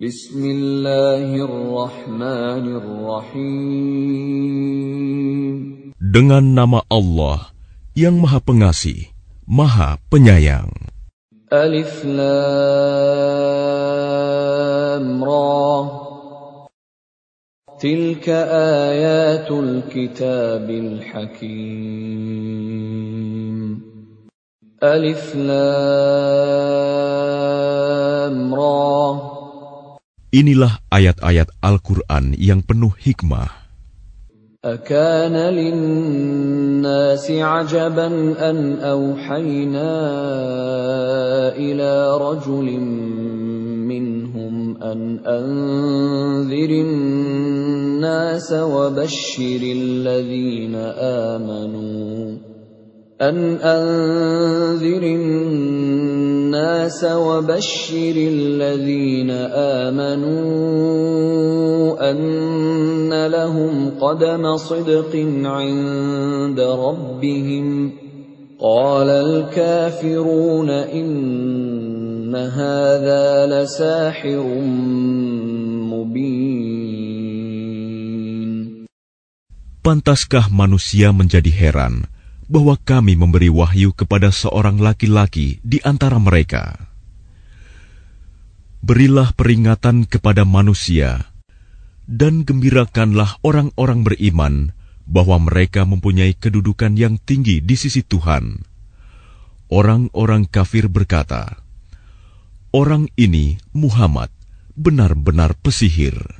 Bismillahirrahmanirrahim. Dengan nama Allah yang Maha Pengasih, Maha Penyayang. Alif Lam Ra. Tilka ayatul kitabil hakim. Alif Lam Ra. Inilah ayat-ayat Al-Quran yang penuh hikmah. أكان للناس عجبا أن أوحينا إلى رجل منهم أن أنذر الناس وبشر الذين آمنوا أن أنذر الناس وبشر الذين آمنوا أن لهم قدم صدق عند ربهم. قال الكافرون إن هذا لساحر مبين. Pantaskah manusia menjadi heran bahwa kami memberi wahyu kepada seorang laki-laki di antara mereka. Berilah peringatan kepada manusia, dan gembirakanlah orang-orang beriman bahwa mereka mempunyai kedudukan yang tinggi di sisi Tuhan. Orang-orang kafir berkata, "Orang ini, Muhammad, benar-benar pesihir."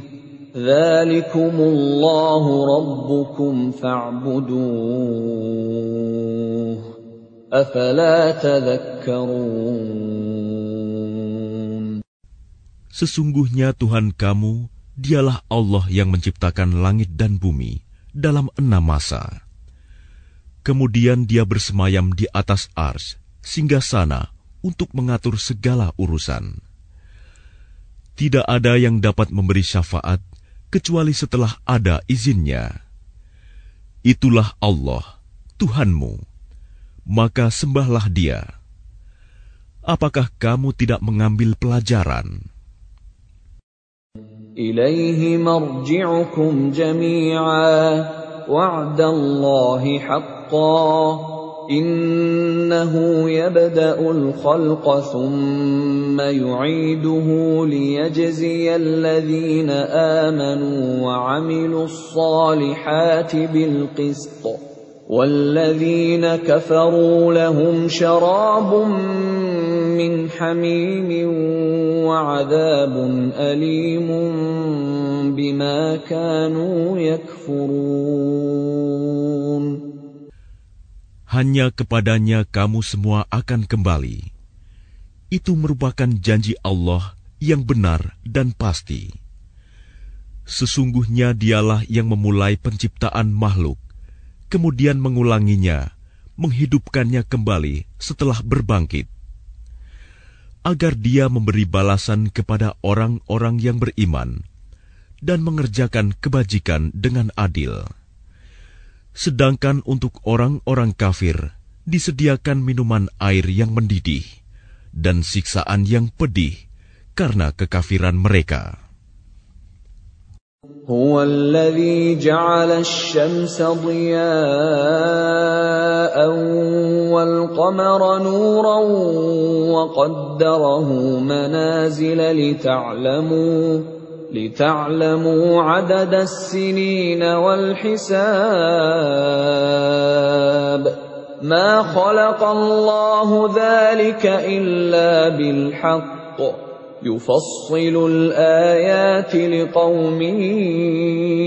Zalikumullahu rabbukum fa'buduh. Afala tadhakkarun. Sesungguhnya Tuhan kamu dialah Allah yang menciptakan langit dan bumi dalam enam masa. Kemudian dia bersemayam di atas ars sehingga sana untuk mengatur segala urusan. Tidak ada yang dapat memberi syafaat kecuali setelah ada izinnya. Itulah Allah, Tuhanmu, maka sembahlah Dia. Apakah kamu tidak mengambil pelajaran? Ilaihi marji'ukum jami'a wa'dallahi حَقًّا إنه يبدأ الخلق ثم يعيده ليجزي الذين آمنوا وعملوا الصالحات بالقسط والذين كفروا لهم شراب من حميم وعذاب أليم بما كانوا يكفرون Hanya kepadanya kamu semua akan kembali. Itu merupakan janji Allah yang benar dan pasti. Sesungguhnya dialah yang memulai penciptaan makhluk, kemudian mengulanginya, menghidupkannya kembali setelah berbangkit agar dia memberi balasan kepada orang-orang yang beriman dan mengerjakan kebajikan dengan adil. Sedangkan untuk orang-orang kafir disediakan minuman air yang mendidih dan siksaan yang pedih karena kekafiran mereka. هو لتعلموا عدد السنين والحساب ما خلق الله ذلك إلا بالحق يفصل الآيات لقوم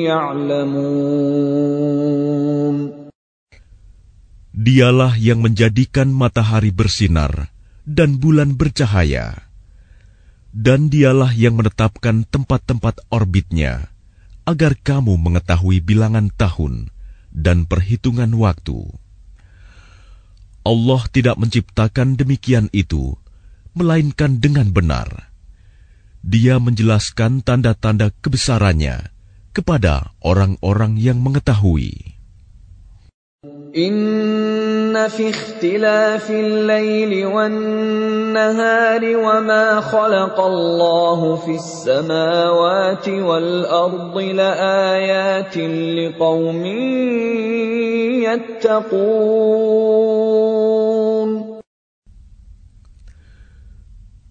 يعلمون Dialah yang menjadikan matahari bersinar dan bulan bercahaya. Dan dialah yang menetapkan tempat-tempat orbitnya agar kamu mengetahui bilangan tahun dan perhitungan waktu. Allah tidak menciptakan demikian itu, melainkan dengan benar. Dia menjelaskan tanda-tanda kebesarannya kepada orang-orang yang mengetahui.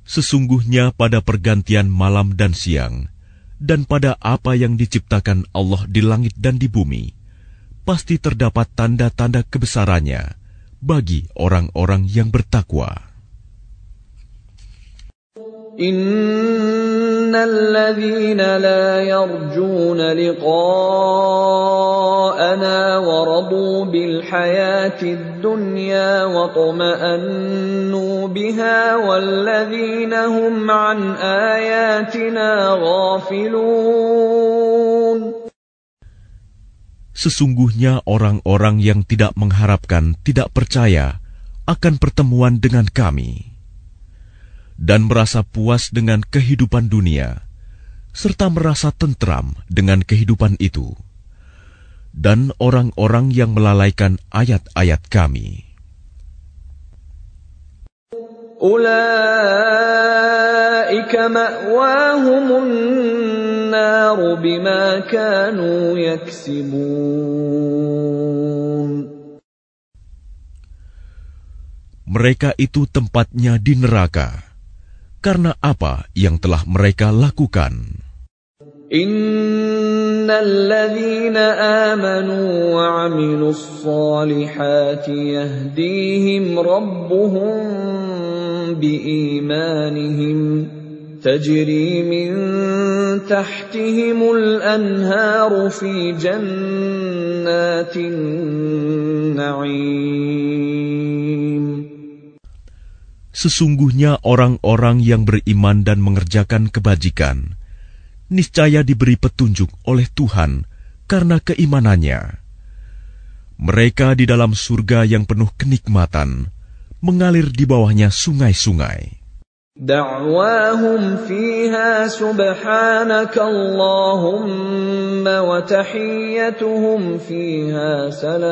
Sesungguhnya pada pergantian malam dan siang, dan pada apa yang diciptakan Allah di langit dan di bumi, pasti terdapat tanda-tanda kebesarannya. Bagi orang-orang yang bertakwa. الذين لا يرجون لقاءنا ورضوا بالحياة الدنيا واطمأنوا بها والذين هم عن آياتنا غافلون Sesungguhnya orang-orang yang tidak mengharapkan tidak percaya akan pertemuan dengan kami. Dan merasa puas dengan kehidupan dunia serta merasa tentram dengan kehidupan itu. Dan orang-orang yang melalaikan ayat-ayat kami. Ulaika ma'wahumun النَّارُ بِمَا كَانُوا يَكْسِبُونَ Mereka itu tempatnya di neraka karena apa yang telah mereka lakukan. Innalladzina amanu yahdihim rabbuhum. تجري من تحتهم الأنهار في جنات النعيم Sesungguhnya orang-orang yang beriman dan mengerjakan kebajikan, niscaya diberi petunjuk oleh Tuhan karena keimanannya. Mereka di dalam surga yang penuh kenikmatan, mengalir di bawahnya sungai-sungai. دعواهم فيها سبحانك اللهم وتحيتهم فيها سلام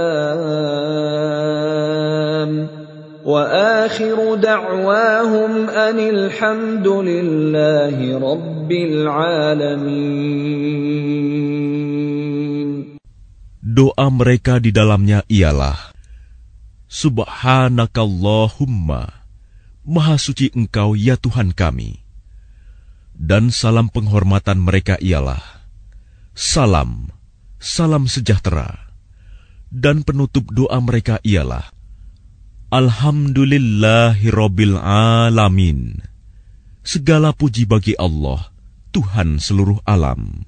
واخر دعواهم ان الحمد لله رب العالمين doa mereka di dalamnya ialah subhanakallahumma Maha suci Engkau ya Tuhan kami. Dan salam penghormatan mereka ialah Salam, salam sejahtera. Dan penutup doa mereka ialah Alhamdulillahirabbil alamin. Segala puji bagi Allah, Tuhan seluruh alam.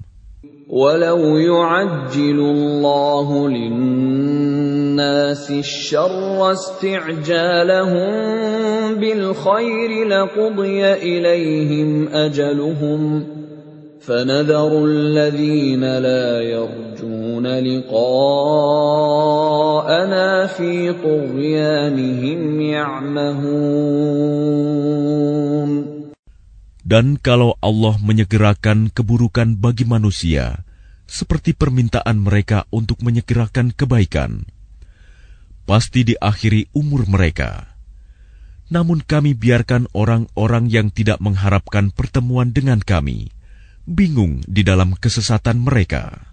ولو يعجل الله للناس الشر استعجالهم بالخير لقضي إليهم أجلهم فنذر الذين لا يرجون لقاءنا في طغيانهم يعمهون Dan kalau Allah menyegerakan keburukan bagi manusia, seperti permintaan mereka untuk menyegerakan kebaikan, pasti diakhiri umur mereka. Namun kami biarkan orang-orang yang tidak mengharapkan pertemuan dengan kami, bingung di dalam kesesatan mereka.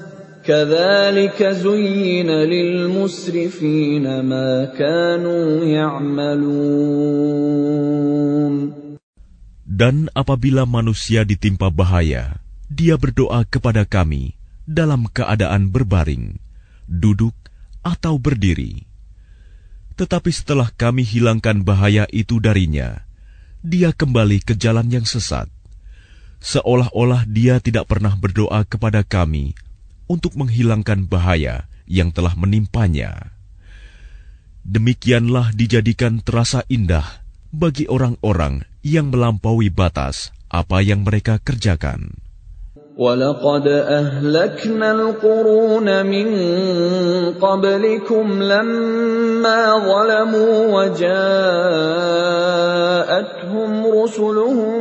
Dan apabila manusia ditimpa bahaya, dia berdoa kepada kami dalam keadaan berbaring, duduk, atau berdiri. Tetapi setelah kami hilangkan bahaya itu darinya, dia kembali ke jalan yang sesat, seolah-olah dia tidak pernah berdoa kepada kami untuk menghilangkan bahaya yang telah menimpanya. Demikianlah dijadikan terasa indah bagi orang-orang yang melampaui batas apa yang mereka kerjakan. ولقد أهلكنا القرون من قبلكم لما ظلموا وجاءتهم رسلهم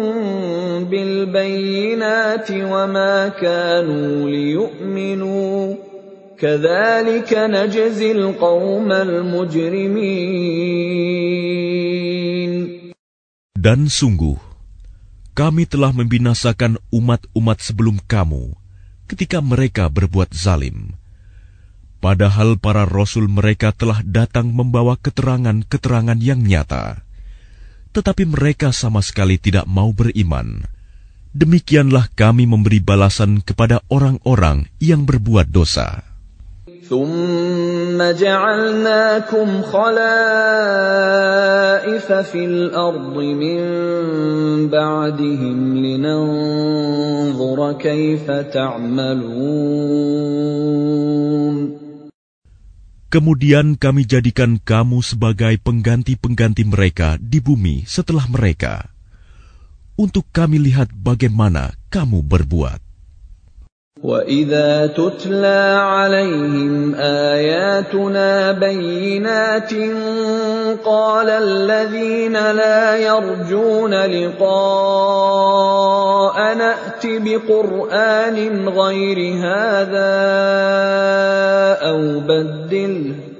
بالبين الْبَيِّنَاتِ وَمَا كَانُوا لِيُؤْمِنُوا كَذَلِكَ نَجْزِي الْقَوْمَ الْمُجْرِمِينَ Dan sungguh, kami telah membinasakan umat-umat sebelum kamu ketika mereka berbuat zalim. Padahal para rasul mereka telah datang membawa keterangan-keterangan yang nyata, tetapi mereka sama sekali tidak mau beriman demikianlah kami memberi balasan kepada orang-orang yang berbuat dosa. Kemudian kami jadikan kamu sebagai pengganti-pengganti mereka di bumi setelah mereka. Untuk kami lihat bagaimana kamu berbuat. واذا تتلى عليهم اياتنا بينات قال الذين لا يرجون لقاء نات بقران غير هذا أو بدله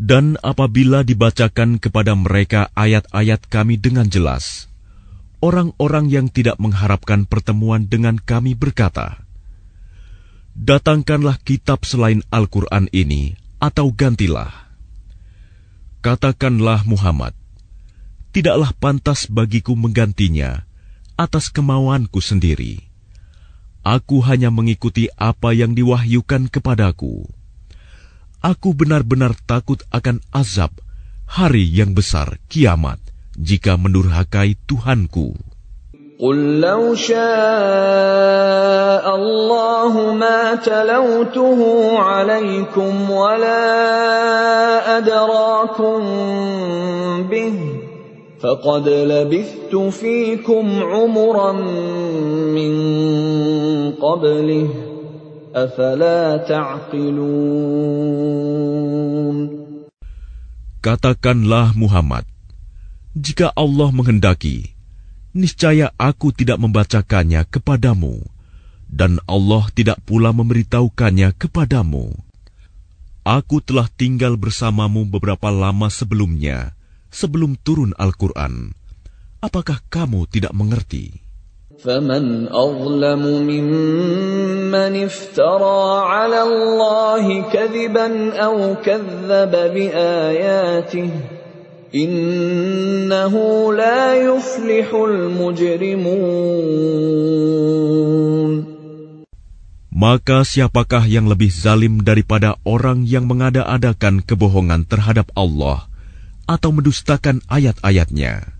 Dan apabila dibacakan kepada mereka ayat-ayat kami dengan jelas, orang-orang yang tidak mengharapkan pertemuan dengan kami berkata, Datangkanlah kitab selain Al-Quran ini, atau gantilah. Katakanlah Muhammad, tidaklah pantas bagiku menggantinya atas kemauanku sendiri. Aku hanya mengikuti apa yang diwahyukan kepadaku Aku benar-benar takut akan azab hari yang besar kiamat jika mendurhakai Tuhanku. قل لو شاء الله ما تلوته عليكم ولا أدراكم به فقد لبثت فيكم عمرا من قبله Katakanlah Muhammad, jika Allah menghendaki, niscaya aku tidak membacakannya kepadamu, dan Allah tidak pula memberitahukannya kepadamu. Aku telah tinggal bersamamu beberapa lama sebelumnya, sebelum turun Al-Quran. Apakah kamu tidak mengerti?' فمن أظلم ممن افترى على الله كذبا أو كذب بآياته إنه لا يفلح المجرمون Maka siapakah yang lebih zalim daripada orang yang mengada-adakan kebohongan terhadap Allah atau mendustakan ayat-ayatnya?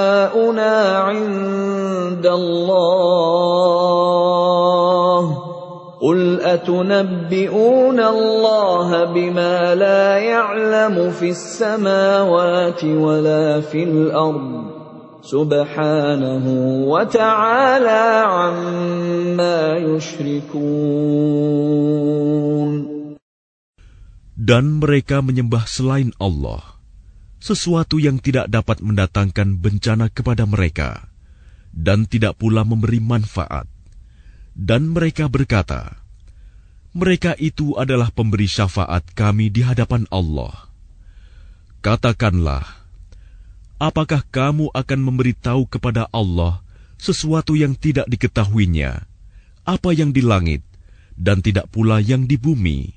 Allah. Allah bima la samawati. Subhanahu wa ta'ala. Dan mereka menyembah selain Allah, sesuatu yang tidak dapat mendatangkan bencana kepada mereka dan tidak pula memberi manfaat. Dan mereka berkata, mereka itu adalah pemberi syafaat kami di hadapan Allah. Katakanlah, apakah kamu akan memberitahu kepada Allah sesuatu yang tidak diketahuinya, apa yang di langit, dan tidak pula yang di bumi?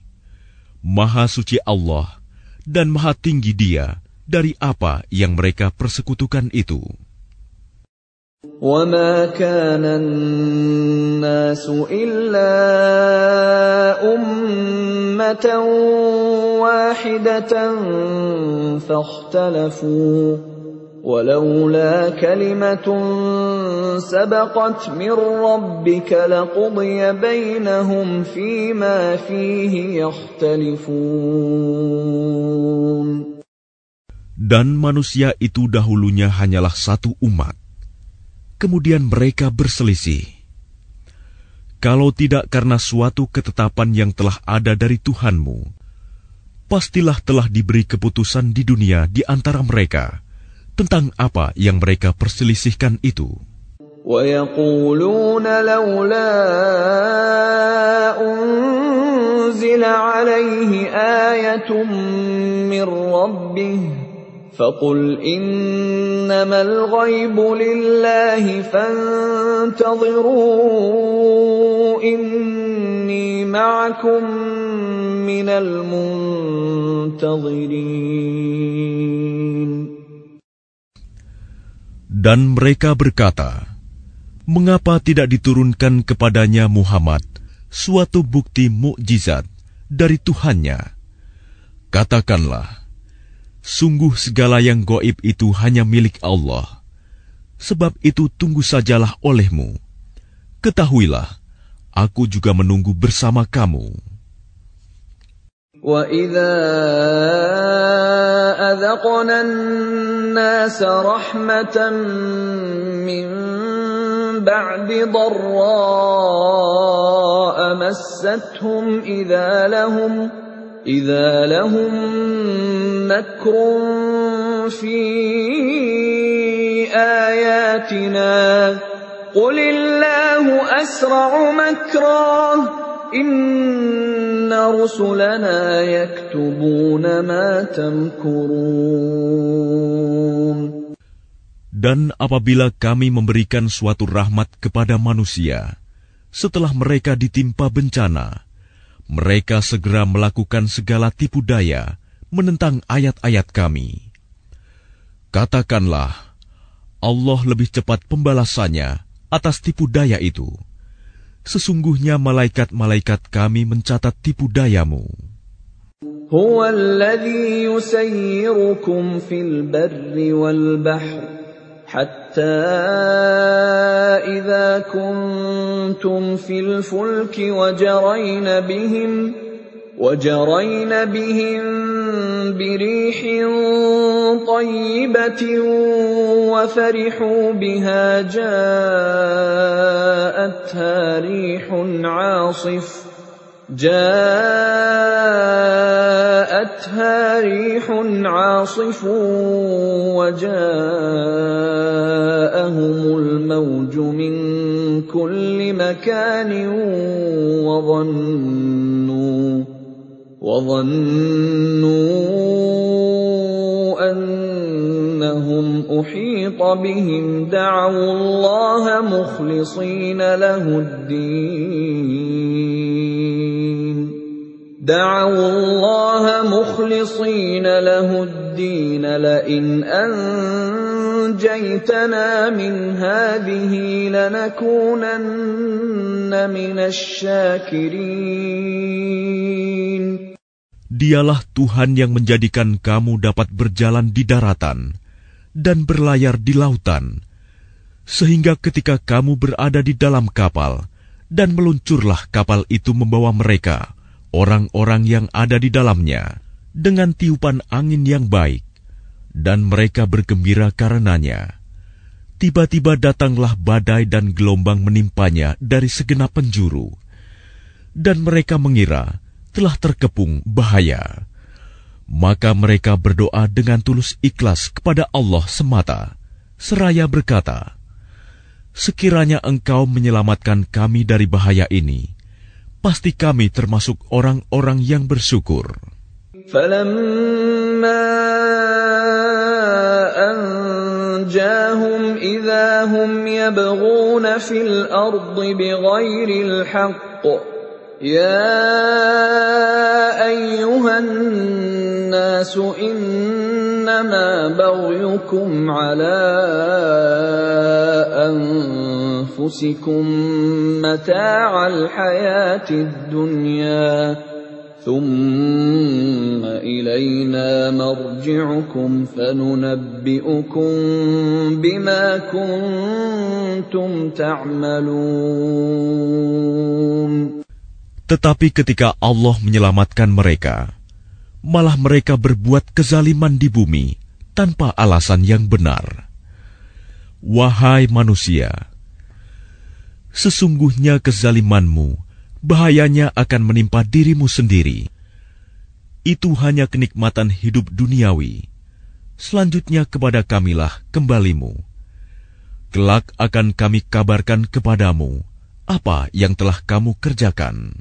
Maha suci Allah dan maha tinggi Dia dari apa yang mereka persekutukan itu. وما كان الناس إلا أمة واحدة فاختلفوا ولولا كلمة سبقت من ربك لقضي بينهم فيما فيه يختلفون Dan manusia itu dahulunya hanyalah satu umat. kemudian mereka berselisih. Kalau tidak karena suatu ketetapan yang telah ada dari Tuhanmu, pastilah telah diberi keputusan di dunia di antara mereka tentang apa yang mereka perselisihkan itu. ويقولون فقل إنما الغيب لله فانتظروا إني معكم من المنتظرين Dan mereka berkata, Mengapa tidak diturunkan kepadanya Muhammad suatu bukti mukjizat dari Tuhannya? Katakanlah, Sungguh segala yang goib itu hanya milik Allah. Sebab itu tunggu sajalah olehmu. Ketahuilah, aku juga menunggu bersama kamu. وَإِذَا أَذَقْنَا النَّاسَ رَحْمَةً مِّن بَعْدِ ضَرَّاءَ مَسَّتْهُمْ إِذَا لَهُمْ إذا لهم مكر في آياتنا قل الله أسرع مكرا إن رسلنا يكتبون ما تمكرون. Dan apabila kami memberikan suatu rahmat kepada manusia, setelah mereka ditimpa bencana, mereka segera melakukan segala tipu daya menentang ayat-ayat Kami. Katakanlah, Allah lebih cepat pembalasannya atas tipu daya itu. Sesungguhnya malaikat-malaikat Kami mencatat tipu dayamu. هو الذي يسيركم في البر والبحر حتى إذا كنتم في الفلك وجرين بهم وجرين بهم بريح طيبة وفرحوا بها جاءتها ريح عاصف. جاءتها ريح عاصف وجاءهم الموج من كل مكان وظنوا وظنوا أنهم أحيط بهم. دعوا الله مخلصين له الدين. دعوا الله مخلصين له الدين لئن أنجيتنا من هذه لنكونن من الشاكرين. Dialah Tuhan yang menjadikan kamu dapat berjalan di daratan dan berlayar di lautan, sehingga ketika kamu berada di dalam kapal dan meluncurlah kapal itu membawa mereka, orang-orang yang ada di dalamnya, dengan tiupan angin yang baik, dan mereka bergembira karenanya. Tiba-tiba datanglah badai dan gelombang menimpanya dari segenap penjuru, dan mereka mengira telah terkepung bahaya. Maka mereka berdoa dengan tulus ikhlas kepada Allah semata, seraya berkata, Sekiranya engkau menyelamatkan kami dari bahaya ini, pasti kami termasuk orang-orang yang bersyukur. فلما أنجاهم إذا هم يبغون في الأرض بغير الحق يا أيها الناس إنما بغيكم على أنفسكم أنفسكم متاع الحياة الدنيا ثم إلينا مرجعكم فننبئكم بما كنتم تعملون Tetapi ketika Allah menyelamatkan mereka, malah mereka berbuat kezaliman di bumi tanpa alasan yang benar. Wahai manusia, sesungguhnya kezalimanmu bahayanya akan menimpa dirimu sendiri. Itu hanya kenikmatan hidup duniawi. Selanjutnya kepada kamilah kembalimu. Kelak akan kami kabarkan kepadamu apa yang telah kamu kerjakan.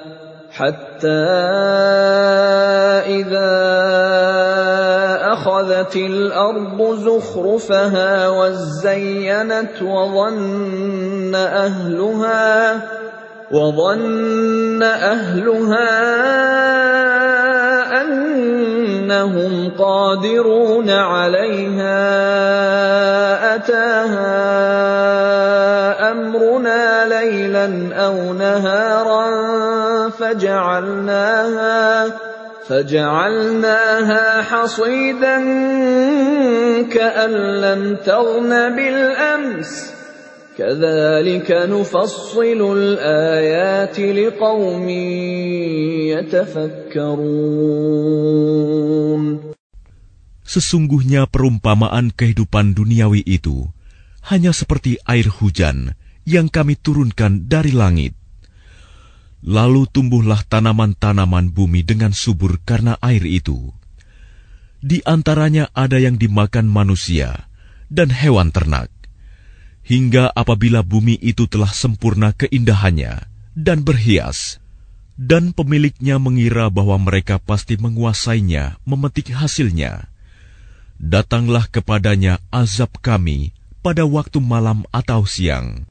حتى إذا أخذت الأرض زخرفها وزينت وظن أهلها وظن أهلها أنهم قادرون عليها أتاها أمرنا ليلا أو نهارا. فجعلناها فجعلناها حصيدا كأن لم تغن بالأمس كذلك نفصل الآيات لقوم يتفكرون Sesungguhnya perumpamaan kehidupan duniawi itu hanya seperti air hujan yang kami turunkan dari langit. Lalu tumbuhlah tanaman-tanaman bumi dengan subur karena air itu. Di antaranya ada yang dimakan manusia dan hewan ternak. Hingga apabila bumi itu telah sempurna keindahannya dan berhias, dan pemiliknya mengira bahwa mereka pasti menguasainya, memetik hasilnya, datanglah kepadanya azab kami pada waktu malam atau siang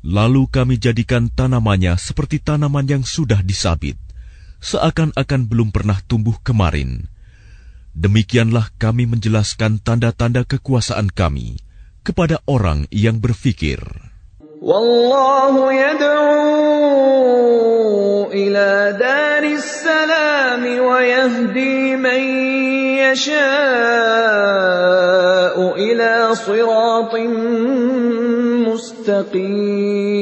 Lalu kami jadikan tanamannya seperti tanaman yang sudah disabit, seakan-akan belum pernah tumbuh kemarin. Demikianlah kami menjelaskan tanda-tanda kekuasaan kami kepada orang yang berfikir. Wallahu yad'u ila daris wa yahdi man ila mustaqim.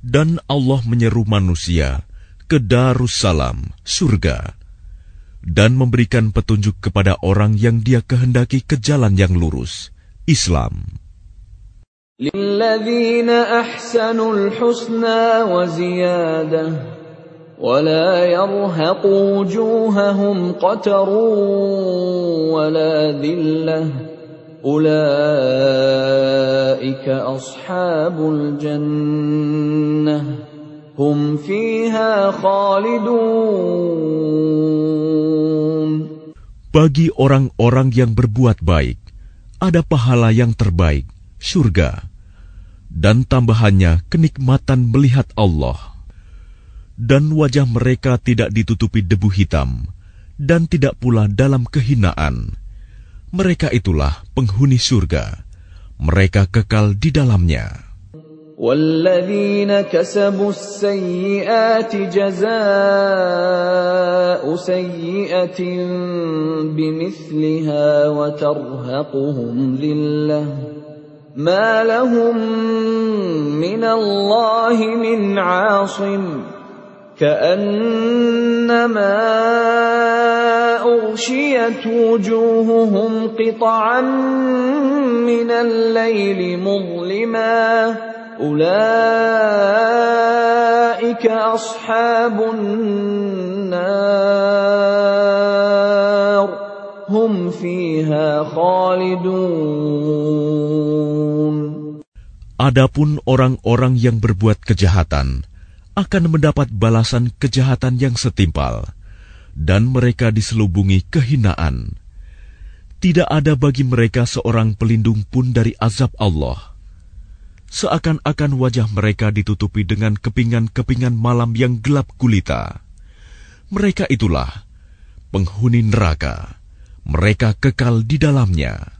Dan Allah menyeru manusia ke Darussalam, surga, dan memberikan petunjuk kepada orang yang dia kehendaki ke jalan yang lurus, Islam. لِلَّذِينَ أَحْسَنُوا الْحُسْنَى ولا يرهق وجوههم قتر ولا ذلة أولئك أصحاب الجنة هم فيها خالدون Bagi orang-orang yang berbuat baik, ada pahala yang terbaik, surga, dan tambahannya kenikmatan melihat Allah dan wajah mereka tidak ditutupi debu hitam, dan tidak pula dalam kehinaan. Mereka itulah penghuni surga. Mereka kekal di dalamnya. والذين كسبوا السيئات جزاء سيئة بمثلها وترهقهم لِلَّهِ ما لهم من الله من عاصم كأنما أغشيت وجوههم قطعا من الليل مظلما. أولئك أصحاب النار. هم فيها خالدون. Adapun orang-orang yang berbuat kejahatan akan mendapat balasan kejahatan yang setimpal, dan mereka diselubungi kehinaan. Tidak ada bagi mereka seorang pelindung pun dari azab Allah. Seakan-akan wajah mereka ditutupi dengan kepingan-kepingan malam yang gelap gulita. Mereka itulah penghuni neraka. Mereka kekal di dalamnya.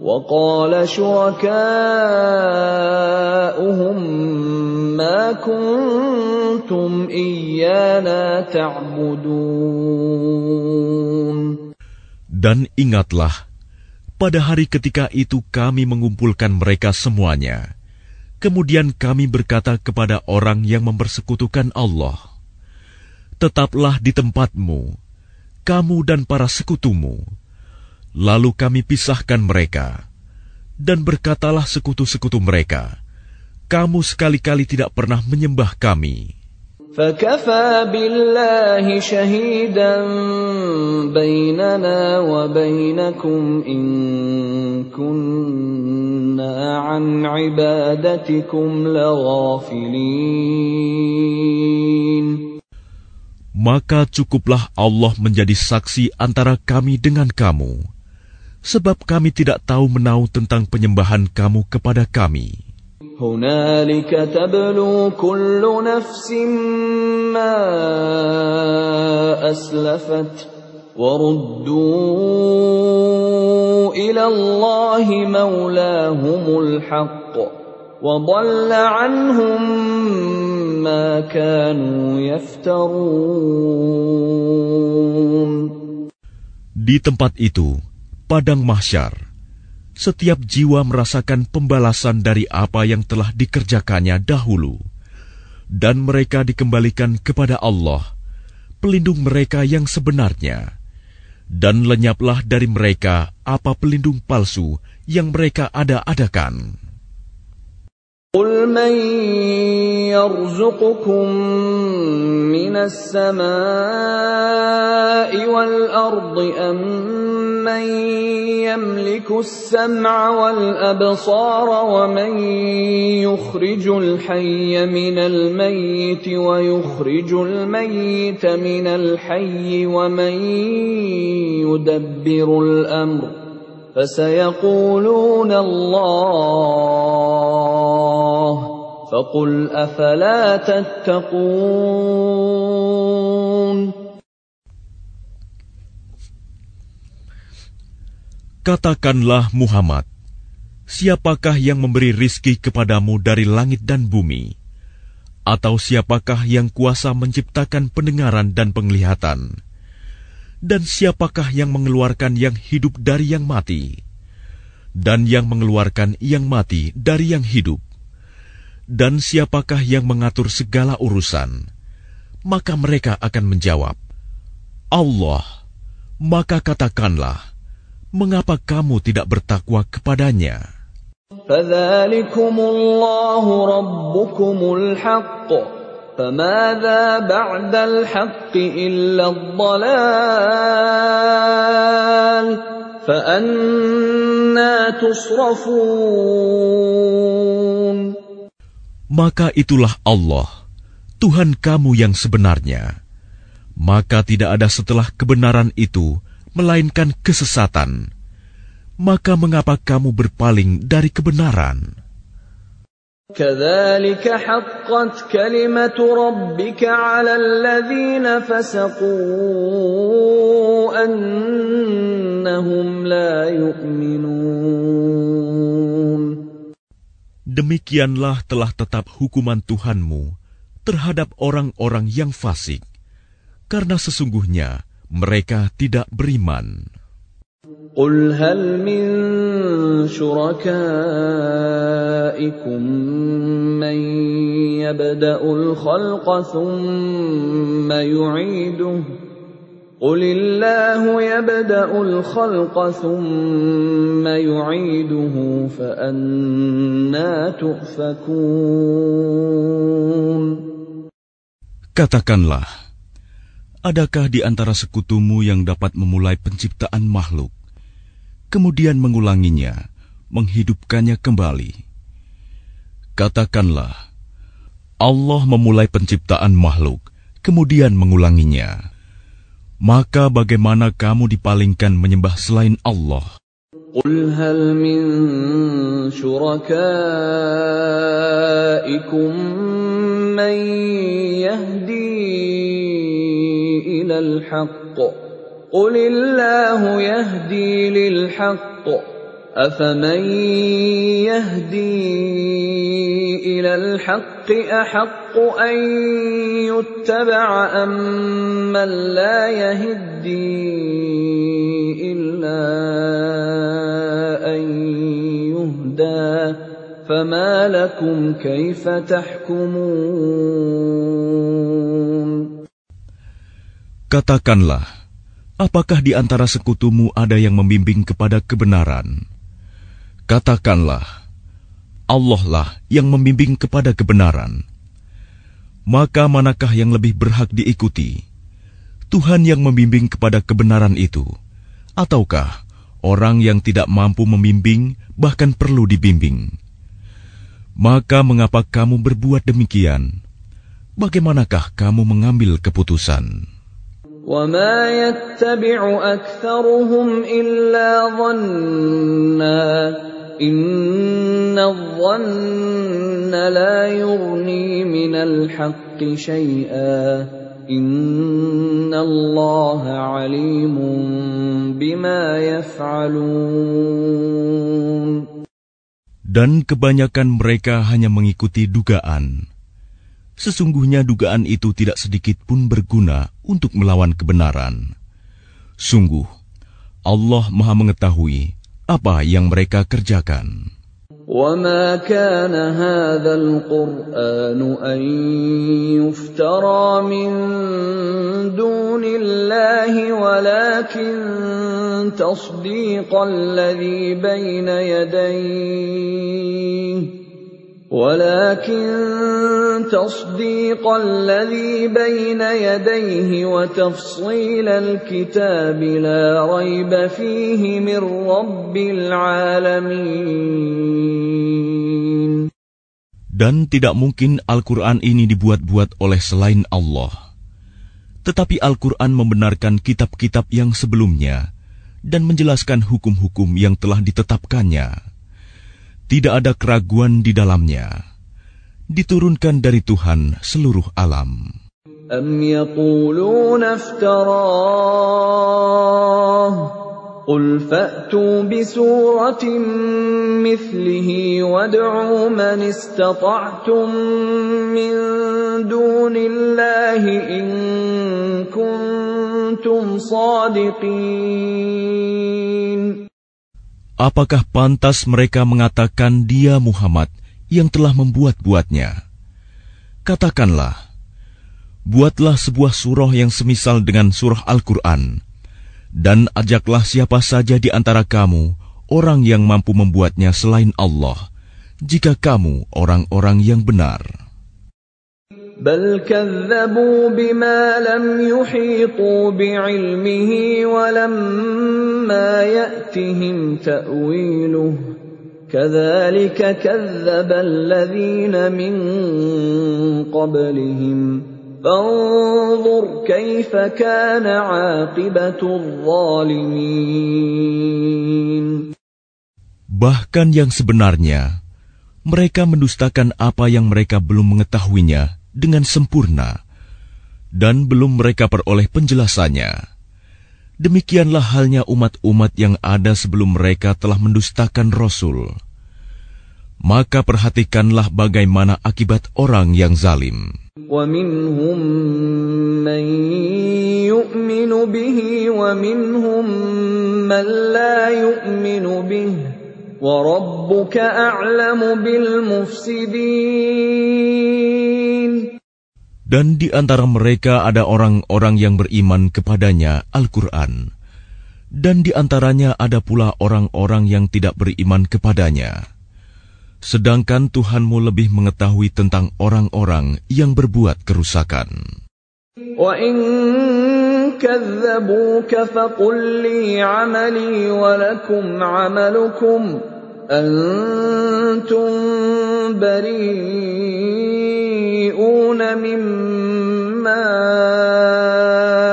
وقال شركاؤهم ما كنتم إيانا تعبدون Dan ingatlah, pada hari ketika itu kami mengumpulkan mereka semuanya. Kemudian kami berkata kepada orang yang mempersekutukan Allah, Tetaplah di tempatmu, kamu dan para sekutumu, Lalu kami pisahkan mereka, dan berkatalah sekutu-sekutu mereka, "Kamu sekali-kali tidak pernah menyembah kami." Maka cukuplah Allah menjadi saksi antara kami dengan kamu sebab kami tidak tahu menau tentang penyembahan kamu kepada kami. Di tempat itu, padang mahsyar, setiap jiwa merasakan pembalasan dari apa yang telah dikerjakannya dahulu, dan mereka dikembalikan kepada Allah, pelindung mereka yang sebenarnya, dan lenyaplah dari mereka apa pelindung palsu yang mereka ada-adakan. يرزقكم من السماء والأرض أم من يملك السمع والأبصار ومن يخرج الحي من الميت ويخرج الميت من الحي ومن يدبر الأمر فسيقولون الله فَقُلْ أَفَلَا تَتَّقُونَ Katakanlah Muhammad, siapakah yang memberi rizki kepadamu dari langit dan bumi? Atau siapakah yang kuasa menciptakan pendengaran dan penglihatan? Dan siapakah yang mengeluarkan yang hidup dari yang mati? Dan yang mengeluarkan yang mati dari yang hidup? dan siapakah yang mengatur segala urusan? Maka mereka akan menjawab, Allah. Maka katakanlah, mengapa kamu tidak bertakwa kepadanya? فَأَنَّا تُصْرَفُونَ maka itulah Allah, Tuhan kamu yang sebenarnya. Maka tidak ada setelah kebenaran itu, melainkan kesesatan. Maka mengapa kamu berpaling dari kebenaran? كذلك demikianlah telah tetap hukuman Tuhanmu terhadap orang-orang yang fasik, karena sesungguhnya mereka tidak beriman. قل هل من شركائكم من يبدأ الخلق ثم يعيده قل الله يبدأ الخلق ثم يعيده تؤفكون Katakanlah, adakah di antara sekutumu yang dapat memulai penciptaan makhluk, kemudian mengulanginya, menghidupkannya kembali? Katakanlah, Allah memulai penciptaan makhluk, kemudian mengulanginya maka bagaimana kamu dipalingkan menyembah selain Allah? قل هل من شركائكم من يهدي إلى الحق قل الله يهدي للحق أفمن يهدي إلى الحق أحق أن يتبع أمن أم لا يهدي إلا أن يهدى فما لكم كيف تحكمون Katakanlah, apakah di antara sekutumu ada yang membimbing kepada kebenaran? Katakanlah, Allah lah yang membimbing kepada kebenaran. Maka manakah yang lebih berhak diikuti? Tuhan yang membimbing kepada kebenaran itu, ataukah orang yang tidak mampu membimbing bahkan perlu dibimbing? Maka mengapa kamu berbuat demikian? Bagaimanakah kamu mengambil keputusan? وما يتبع اكثرهم الا ظنا ان الظن لا يغني من الحق شيئا ان الله عليم بما يفعلون Dan kebanyakan mereka hanya mengikuti dugaan. Sesungguhnya dugaan itu tidak sedikit pun berguna untuk melawan kebenaran. Sungguh, Allah Maha Mengetahui apa yang mereka kerjakan. وما كان ولكن تصديق الذي بين يديه وتفصيل الكتاب لا ريب فيه من رب العالمين Dan tidak mungkin Al-Quran ini dibuat-buat oleh selain Allah. Tetapi Al-Quran membenarkan kitab-kitab yang sebelumnya dan menjelaskan hukum-hukum yang telah ditetapkannya. Tidak ada keraguan di dalamnya. Diturunkan dari Tuhan seluruh alam. Am yaqoolun aftara? Qul fata bi suratim mithlihi wa dhuu man istatartum min dounillahi in kum tum. Apakah pantas mereka mengatakan dia Muhammad yang telah membuat-buatnya? Katakanlah, buatlah sebuah surah yang semisal dengan surah Al-Quran, dan ajaklah siapa saja di antara kamu orang yang mampu membuatnya selain Allah, jika kamu orang-orang yang benar. بل كذبوا بما لم يحيطوا بعلمه ولما يأتهم تأويله كذلك كذب الذين من قبلهم فانظر كيف كان عاقبة الظالمين Bahkan yang sebenarnya, mereka mendustakan apa yang mereka belum mengetahuinya dengan sempurna dan belum mereka peroleh penjelasannya. Demikianlah halnya umat-umat yang ada sebelum mereka telah mendustakan Rasul. Maka perhatikanlah bagaimana akibat orang yang zalim. وَرَبُّكَ أَعْلَمُ بِالْمُفْسِدِينَ dan di antara mereka ada orang-orang yang beriman kepadanya Al-Quran, dan di antaranya ada pula orang-orang yang tidak beriman kepadanya. Sedangkan Tuhanmu lebih mengetahui tentang orang-orang yang berbuat kerusakan. وَإِن أنتم بريئون مما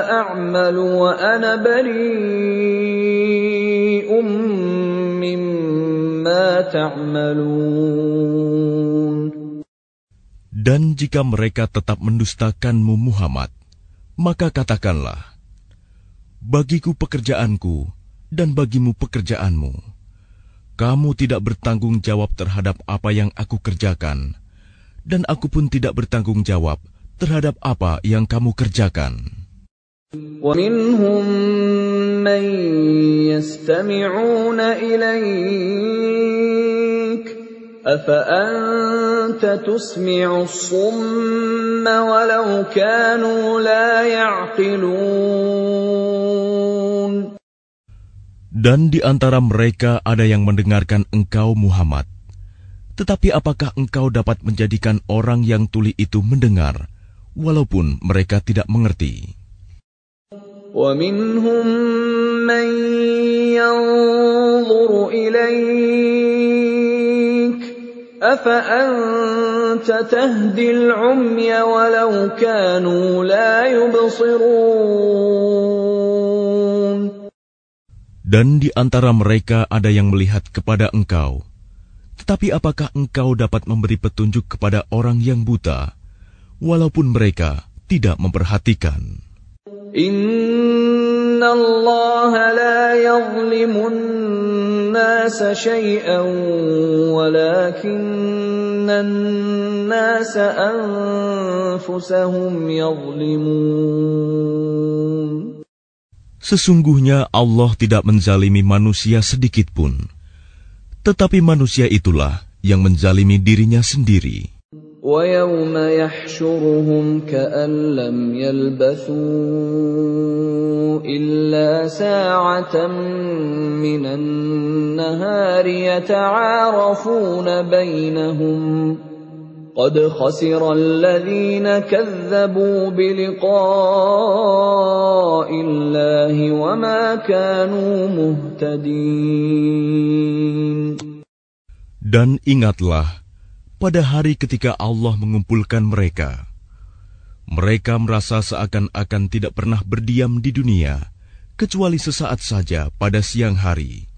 أعمل وأنا بريء مما تعملون Dan jika mereka tetap mendustakanmu Muhammad, maka katakanlah, Bagiku pekerjaanku dan bagimu pekerjaanmu kamu tidak bertanggung jawab terhadap apa yang aku kerjakan, dan aku pun tidak bertanggung jawab terhadap apa yang kamu kerjakan. ومنهم من يستمعون تسمع الصم ولو كانوا لا dan di antara mereka ada yang mendengarkan engkau Muhammad. Tetapi apakah engkau dapat menjadikan orang yang tuli itu mendengar, walaupun mereka tidak mengerti? وَمِنْهُمْ مَنْ يَنْظُرُ إِلَيْكَ أَفَأَنْتَ تَهْدِي الْعُمْيَ وَلَوْ كَانُوا لَا يُبْصِرُونَ dan di antara mereka ada yang melihat kepada engkau. Tetapi apakah engkau dapat memberi petunjuk kepada orang yang buta, walaupun mereka tidak memperhatikan? Inna Allah la yazlimun nasa syai'an nasa anfusahum yazlimun. Sesungguhnya Allah tidak menzalimi manusia sedikit pun, tetapi manusia itulah yang menzalimi dirinya sendiri. وَيَوْمَ يَحْشُرُهُمْ كَأَنْ لَمْ يَلْبَثُوا إِلَّا سَاعَةً مِّنَ النَّهَارِ يَتَعَارَفُونَ بَيْنَهُمْ قد خسر الذين كذبوا بلقاء الله وما كانوا مهتدين. Dan ingatlah pada hari ketika Allah mengumpulkan mereka mereka merasa seakan-akan tidak pernah berdiam di dunia kecuali sesaat saja pada siang hari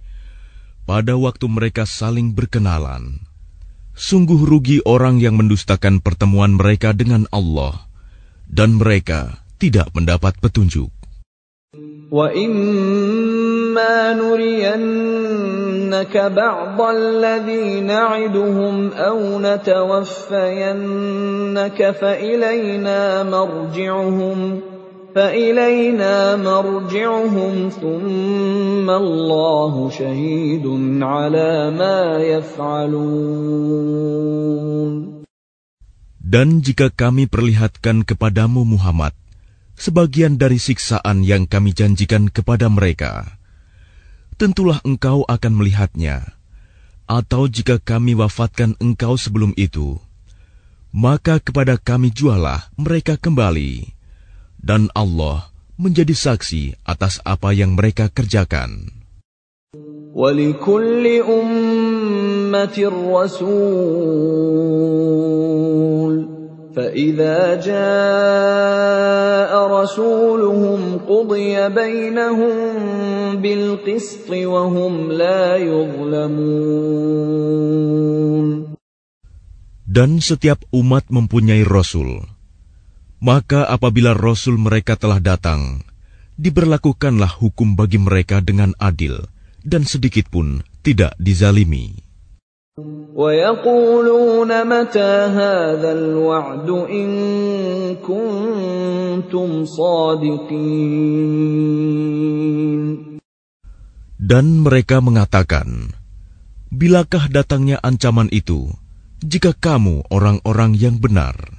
pada waktu mereka saling berkenalan. Sungguh rugi orang yang mendustakan pertemuan mereka dengan Allah, dan mereka tidak mendapat petunjuk. وَإِمَّا نُرِيَنَّكَ بَعْضَ فَإِلَيْنَا فإلينا مرجعهم ثم الله شهيد على ما يفعلون Dan jika kami perlihatkan kepadamu Muhammad sebagian dari siksaan yang kami janjikan kepada mereka, tentulah engkau akan melihatnya. Atau jika kami wafatkan engkau sebelum itu, maka kepada kami jualah mereka kembali dan Allah menjadi saksi atas apa yang mereka kerjakan. فإذا جاء رسولهم قضي بينهم بالقسط وهم لا يظلمون Dan setiap umat mempunyai Rasul. Maka apabila rasul mereka telah datang, diberlakukanlah hukum bagi mereka dengan adil dan sedikit pun tidak dizalimi. Dan mereka mengatakan, Bilakah datangnya ancaman itu, jika kamu orang-orang yang benar?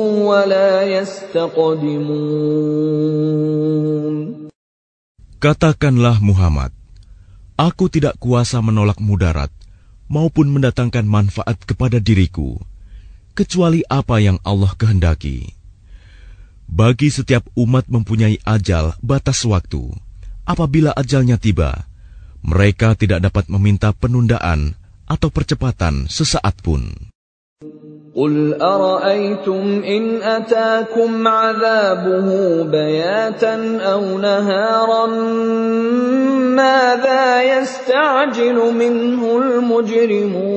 Katakanlah Muhammad, aku tidak kuasa menolak mudarat maupun mendatangkan manfaat kepada diriku, kecuali apa yang Allah kehendaki. Bagi setiap umat mempunyai ajal batas waktu. Apabila ajalnya tiba, mereka tidak dapat meminta penundaan atau percepatan sesaat pun. قل أرأيتم إن أتاكم عذابه بياتا أو نهارا؟ ماذا يستعجل منه المجرمون؟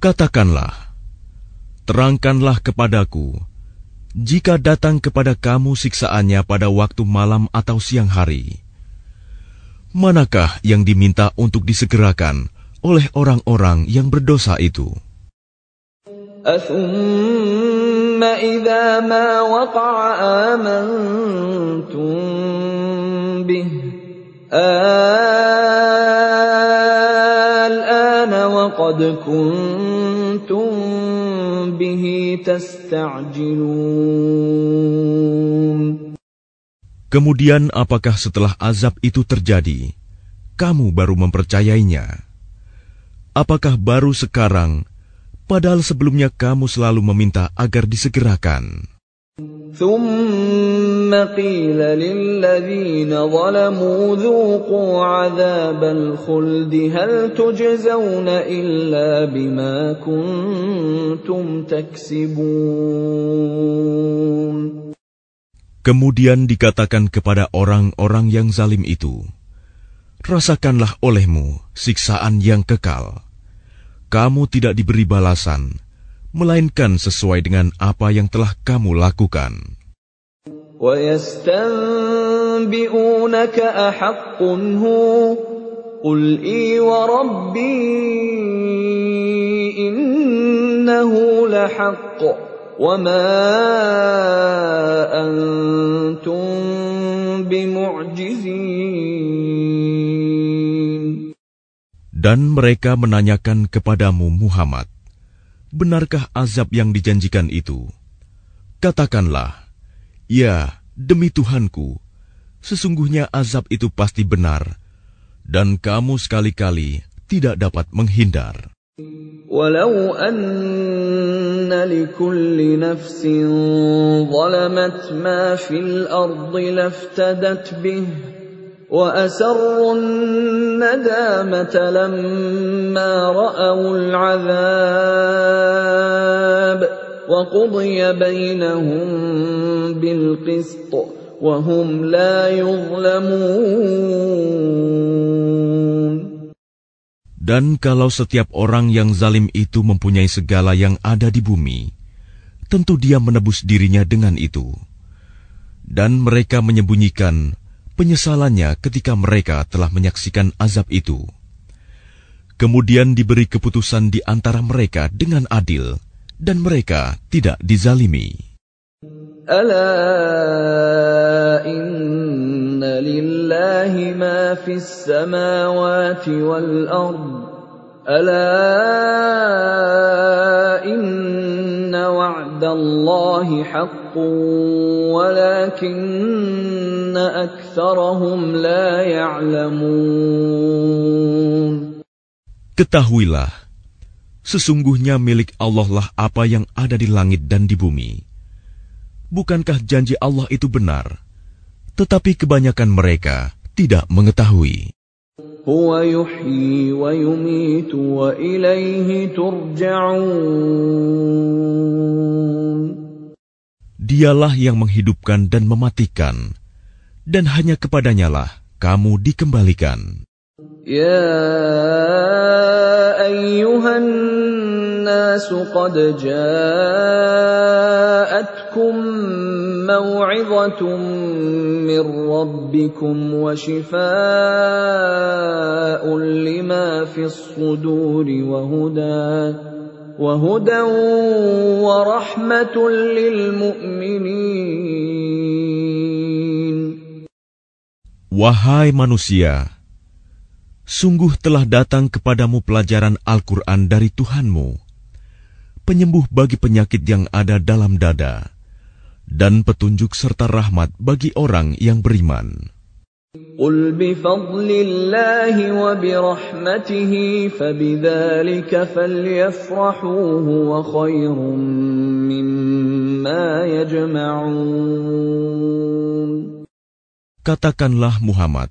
Katakanlah, terangkanlah kepadaku, jika datang kepada kamu siksaannya pada waktu malam atau siang hari, manakah yang diminta untuk disegerakan, oleh orang-orang yang berdosa itu. Kemudian apakah setelah azab itu terjadi, kamu baru mempercayainya? Apakah baru sekarang, padahal sebelumnya kamu selalu meminta agar disegerakan? Kemudian dikatakan kepada orang-orang yang zalim itu, rasakanlah olehmu siksaan yang kekal kamu tidak diberi balasan, melainkan sesuai dengan apa yang telah kamu lakukan. وَمَا أَنْتُمْ بِمُعْجِزِينَ Dan mereka menanyakan kepadamu, Muhammad, benarkah azab yang dijanjikan itu? Katakanlah, ya, demi Tuhanku, sesungguhnya azab itu pasti benar, dan kamu sekali-kali tidak dapat menghindar. Walau anna nafsin zalamat ma fil ardi laftadat bih, dan kalau setiap orang yang zalim itu mempunyai segala yang ada di bumi, tentu dia menebus dirinya dengan itu. Dan mereka menyembunyikan penyesalannya ketika mereka telah menyaksikan azab itu. Kemudian diberi keputusan di antara mereka dengan adil, dan mereka tidak dizalimi. Ala wal وعد الله حق ولكن أكثرهم لا يعلمون Ketahuilah, sesungguhnya milik Allah lah apa yang ada di langit dan di bumi. Bukankah janji Allah itu benar? Tetapi kebanyakan mereka tidak mengetahui. هو يحيي Dialah yang menghidupkan dan mematikan, dan hanya kepadanyalah kamu dikembalikan. Ya ayyuhan nas qad ja'atkum موعظة من ربكم وشفاء لما في الصدور وهدى وهدى ورحمة للمؤمنين. Wahai manusia, sungguh telah datang kepadamu pelajaran Al-Quran dari Tuhanmu, penyembuh bagi penyakit yang ada dalam dada, dan petunjuk serta rahmat bagi orang yang beriman. Katakanlah Muhammad,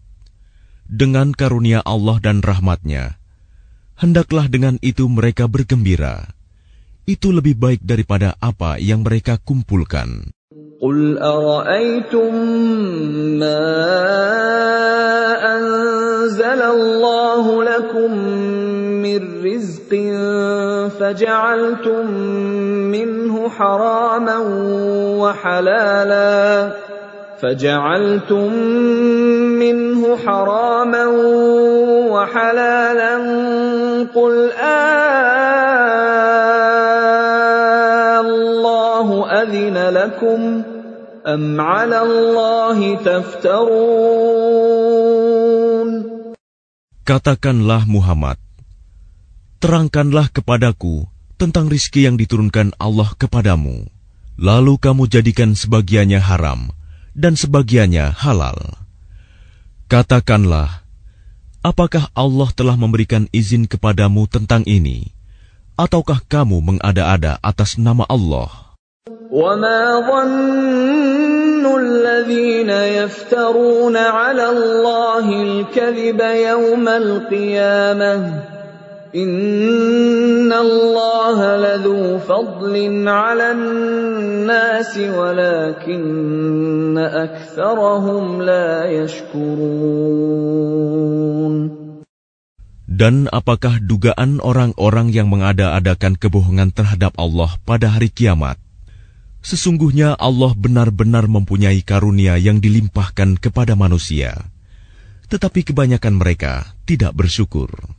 dengan karunia Allah dan rahmatnya, hendaklah dengan itu mereka bergembira. Itu lebih baik daripada apa yang mereka kumpulkan. قل أرأيتم ما أنزل الله لكم من رزق فجعلتم منه حراما وحلالا فجعلتم منه حراما وحلالا قل آه الله أذن لكم أم على الله تفترون Katakanlah Muhammad, terangkanlah kepadaku tentang rizki yang diturunkan Allah kepadamu, lalu kamu jadikan sebagiannya haram dan sebagiannya halal. Katakanlah, apakah Allah telah memberikan izin kepadamu tentang ini, ataukah kamu mengada-ada atas nama Allah?' وما ظن الذين يفترون على الله الكذب يوم القيامة إن الله لذو فضل على الناس ولكن أكثرهم لا يشكرون Dan apakah dugaan orang-orang yang mengada-adakan kebohongan terhadap Allah pada hari kiamat? Sesungguhnya Allah benar-benar mempunyai karunia yang dilimpahkan kepada manusia, tetapi kebanyakan mereka tidak bersyukur.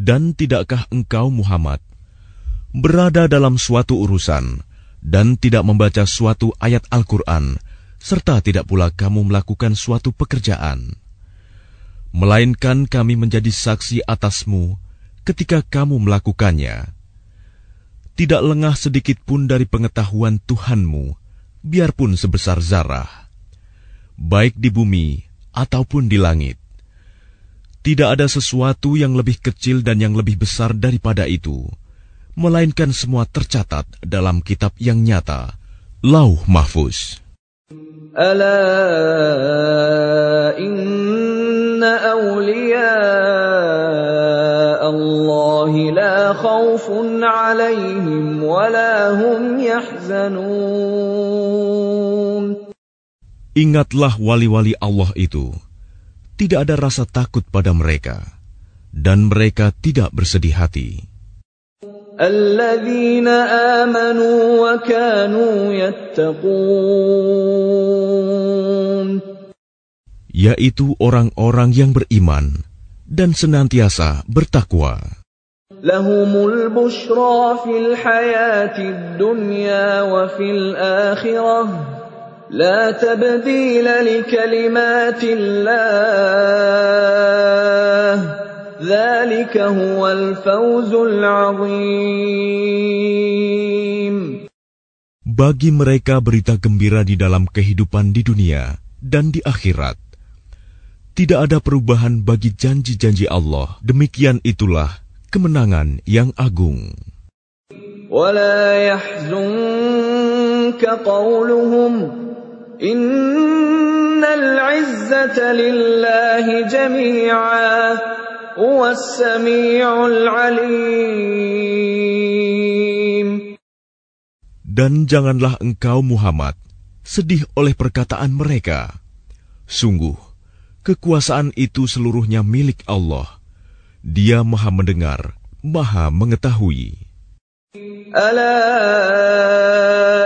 Dan tidakkah engkau Muhammad berada dalam suatu urusan dan tidak membaca suatu ayat Al-Quran, serta tidak pula kamu melakukan suatu pekerjaan? Melainkan kami menjadi saksi atasmu ketika kamu melakukannya. Tidak lengah sedikit pun dari pengetahuan Tuhanmu, biarpun sebesar zarah, baik di bumi ataupun di langit. Tidak ada sesuatu yang lebih kecil dan yang lebih besar daripada itu, melainkan semua tercatat dalam kitab yang nyata, Lauh Mahfuz. Ingatlah wali-wali Allah itu, tidak ada rasa takut pada mereka, dan mereka tidak bersedih hati. yaitu orang-orang yang beriman dan senantiasa bertakwa. Lahumul لا تبديل لكلمات الله ذلك هو الفوز العظيم Bagi mereka berita gembira di dalam kehidupan di dunia dan di akhirat. Tidak ada perubahan bagi janji-janji Allah. Demikian itulah kemenangan yang agung. Innal izzata lillahi jami'a huwas sami'ul alim. Dan janganlah engkau Muhammad sedih oleh perkataan mereka. Sungguh, kekuasaan itu seluruhnya milik Allah. Dia Maha Mendengar, Maha Mengetahui. Alam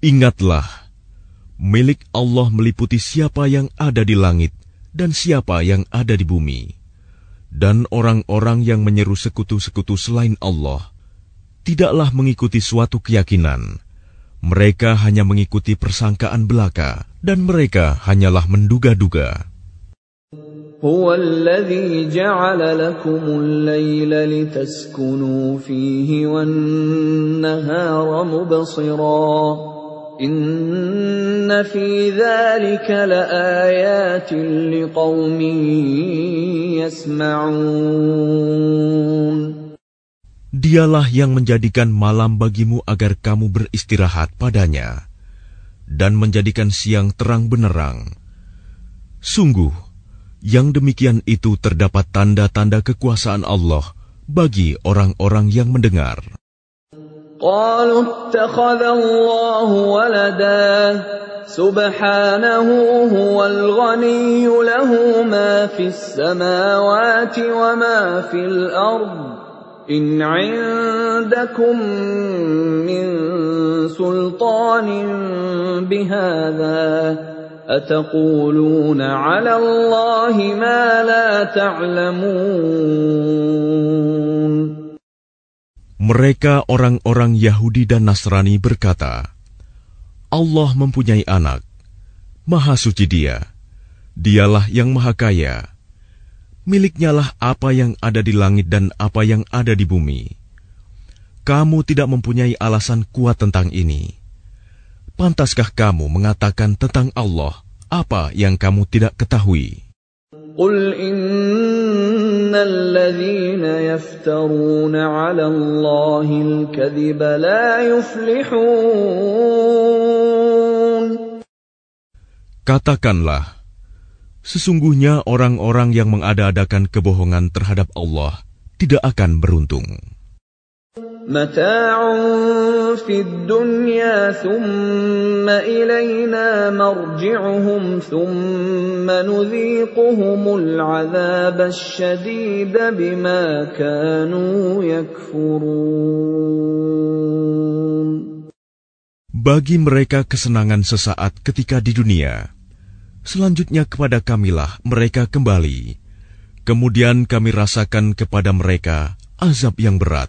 Ingatlah, milik Allah meliputi siapa yang ada di langit dan siapa yang ada di bumi. Dan orang-orang yang menyeru sekutu-sekutu selain Allah, tidaklah mengikuti suatu keyakinan. Mereka hanya mengikuti persangkaan belaka, dan mereka hanyalah menduga-duga. هو الذي Dialah yang menjadikan malam bagimu agar kamu beristirahat padanya dan menjadikan siang terang benerang. Sungguh, yang demikian itu terdapat tanda-tanda kekuasaan Allah bagi orang-orang yang mendengar. قالوا اتخذ الله ولدا. سبحانه هو الغني له ما في السماوات وما في الأرض. إن عندكم من سلطان بهذا أتقولون على الله ما لا تعلمون. Mereka orang-orang Yahudi dan Nasrani berkata, Allah mempunyai anak, Maha Suci Dia, Dialah yang Maha Kaya. Miliknya lah apa yang ada di langit dan apa yang ada di bumi. Kamu tidak mempunyai alasan kuat tentang ini. Pantaskah kamu mengatakan tentang Allah apa yang kamu tidak ketahui? قل Katakanlah, sesungguhnya orang-orang yang mengada-adakan kebohongan terhadap Allah tidak akan beruntung. متاع في الدنيا ثم إلينا مرجعهم ثم نذيقهم العذاب الشديد بما كانوا يكفرون Bagi mereka kesenangan sesaat ketika di dunia, selanjutnya kepada kamilah mereka kembali. Kemudian kami rasakan kepada mereka azab yang berat,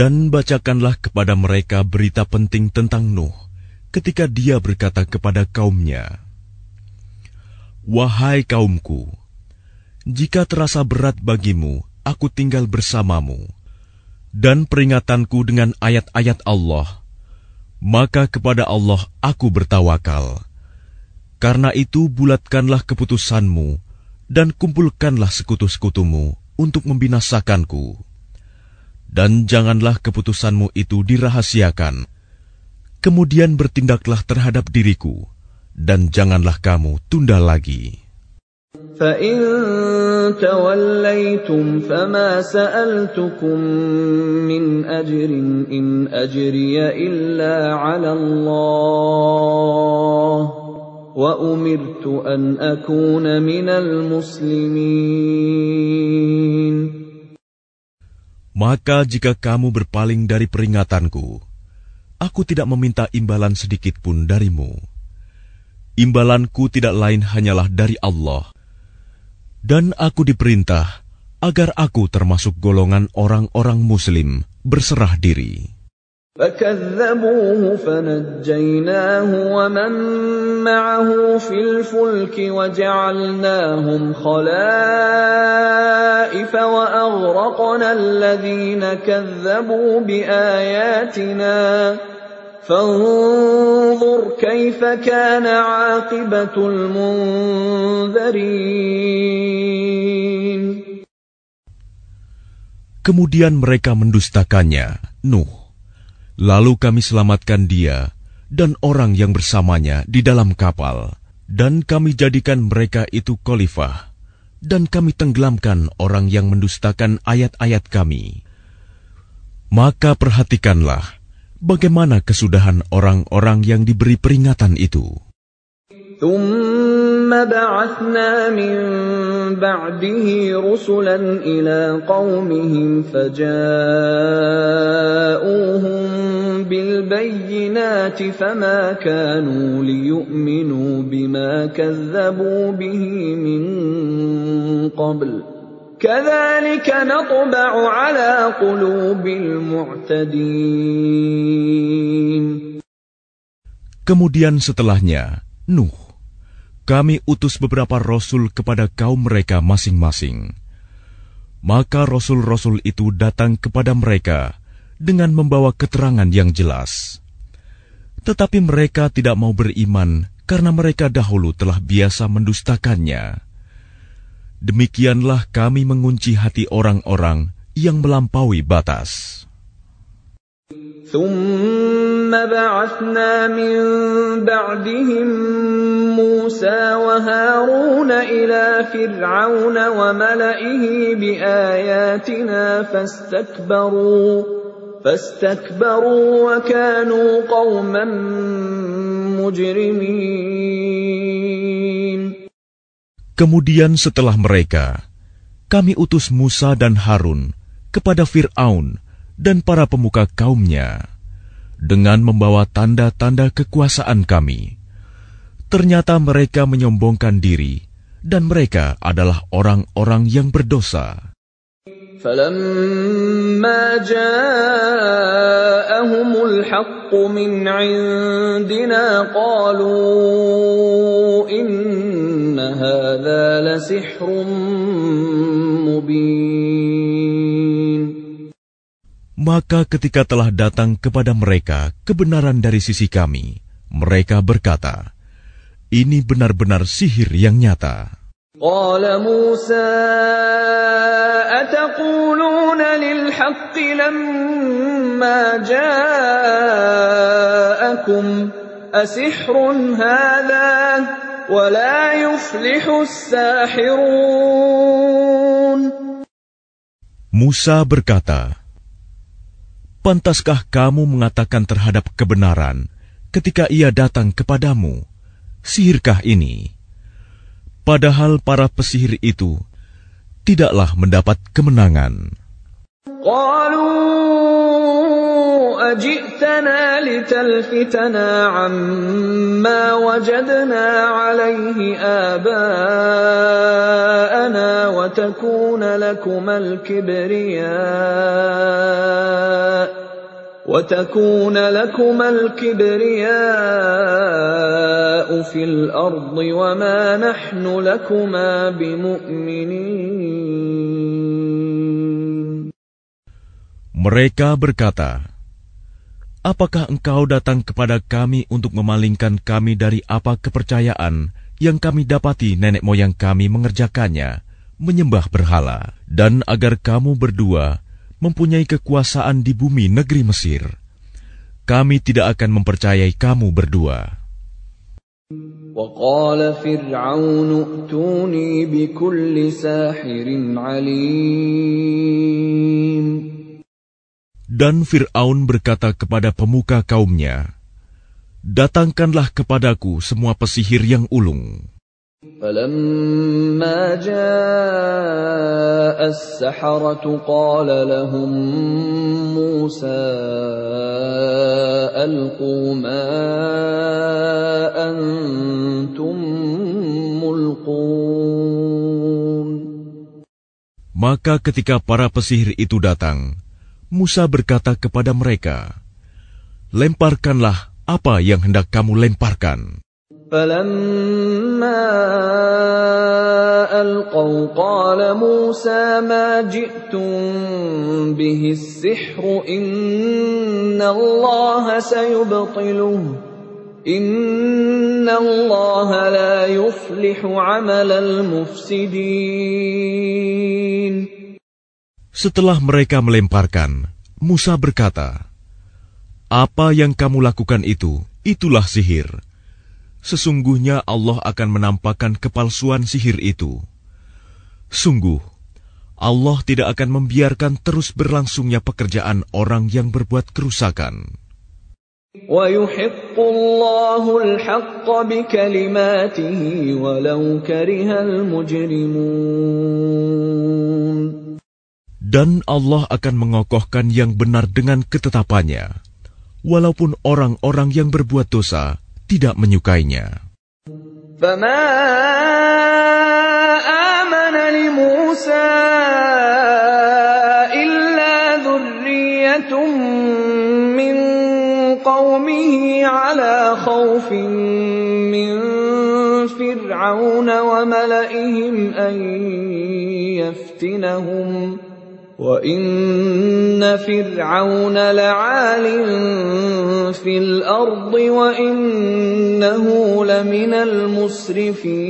Dan bacakanlah kepada mereka berita penting tentang Nuh ketika dia berkata kepada kaumnya, Wahai kaumku, jika terasa berat bagimu, aku tinggal bersamamu, dan peringatanku dengan ayat-ayat Allah, maka kepada Allah aku bertawakal. Karena itu bulatkanlah keputusanmu, dan kumpulkanlah sekutu-sekutumu untuk membinasakanku dan janganlah keputusanmu itu dirahasiakan. Kemudian bertindaklah terhadap diriku, dan janganlah kamu tunda lagi. وَأُمِرْتُ أَنْ أَكُونَ مِنَ الْمُسْلِمِينَ maka jika kamu berpaling dari peringatanku, aku tidak meminta imbalan sedikit pun darimu. Imbalanku tidak lain hanyalah dari Allah. Dan aku diperintah agar aku termasuk golongan orang-orang muslim berserah diri. فكذبوه فنجيناه ومن معه في الفلك وجعلناهم خلائف وأغرقنا الذين كذبوا بآياتنا فانظر كيف كان عاقبة المنذرين Kemudian mereka mendustakannya, Nuh. Lalu kami selamatkan dia dan orang yang bersamanya di dalam kapal, dan kami jadikan mereka itu khalifah, dan kami tenggelamkan orang yang mendustakan ayat-ayat kami. Maka perhatikanlah bagaimana kesudahan orang-orang yang diberi peringatan itu. ثم بِالْبَيِّنَاتِ فَمَا كَانُوا لِيُؤْمِنُوا بِمَا كَذَّبُوا بِهِ مِنْ قبل. كَذَلِكَ نَطْبَعُ عَلَى قُلُوبِ الْمُعْتَدِينَ. Kemudian setelahnya, Nuh, kami utus beberapa rasul kepada kaum mereka masing-masing. Maka rasul-rasul itu datang kepada mereka, dengan membawa keterangan yang jelas. Tetapi mereka tidak mau beriman karena mereka dahulu telah biasa mendustakannya. Demikianlah kami mengunci hati orang-orang yang melampaui batas. ثم بعثنا من بعدهم موسى وهارون إلى فرعون وملئه بآياتنا فاستكبروا فاستكبروا وكانوا قوما مجرمين Kemudian setelah mereka, kami utus Musa dan Harun kepada Fir'aun dan para pemuka kaumnya dengan membawa tanda-tanda kekuasaan kami. Ternyata mereka menyombongkan diri dan mereka adalah orang-orang yang berdosa. فلما جاءهم الحق من عندنا قالوا إن هذا لسحر مبين Maka ketika telah datang kepada mereka kebenaran dari sisi kami, mereka berkata, Ini benar-benar sihir yang nyata. قال موسى أتقولون للحق لما جاءكم أسحر هذا ولا يفلح الساحرون موسى berkata Pantaskah kamu mengatakan terhadap kebenaran ketika ia datang kepadamu? Sihirkah ini? padahal para pesihir itu tidaklah mendapat kemenangan. Qalu aji'tana litalfitana amma wajadna alaihi aba'ana wa takuna lakumal kibriya'a وتكون لكما الكبرياء في الأرض وما نحن لكما بمؤمنين. Mereka berkata, Apakah engkau datang kepada kami untuk memalingkan kami dari apa kepercayaan yang kami dapati nenek moyang kami mengerjakannya, menyembah berhala, dan agar kamu berdua mempunyai kekuasaan di bumi negeri Mesir. Kami tidak akan mempercayai kamu berdua. Dan Fir'aun berkata kepada pemuka kaumnya, Datangkanlah kepadaku semua pesihir yang ulung. Maka ketika para pesihir itu datang, Musa berkata kepada mereka, Lemparkanlah apa yang hendak kamu lemparkan. فلما القوا قال موسى ما جئتم به السحر ان الله سيبطله ان الله لا يفلح عمل المفسدين Setelah mereka melemparkan, Musa berkata, "Apa yang kamu lakukan itu, itulah sihir." sesungguhnya Allah akan menampakkan kepalsuan sihir itu. Sungguh, Allah tidak akan membiarkan terus berlangsungnya pekerjaan orang yang berbuat kerusakan. Dan Allah akan mengokohkan yang benar dengan ketetapannya, walaupun orang-orang yang berbuat dosa tidak menyukainya. فما آمن لموسى إلا ذرية من قومه على خوف من فرعون وملئهم أن يفتنهم ۖ وإن فرعون لعال في الأرض وإنه لمن المسرفين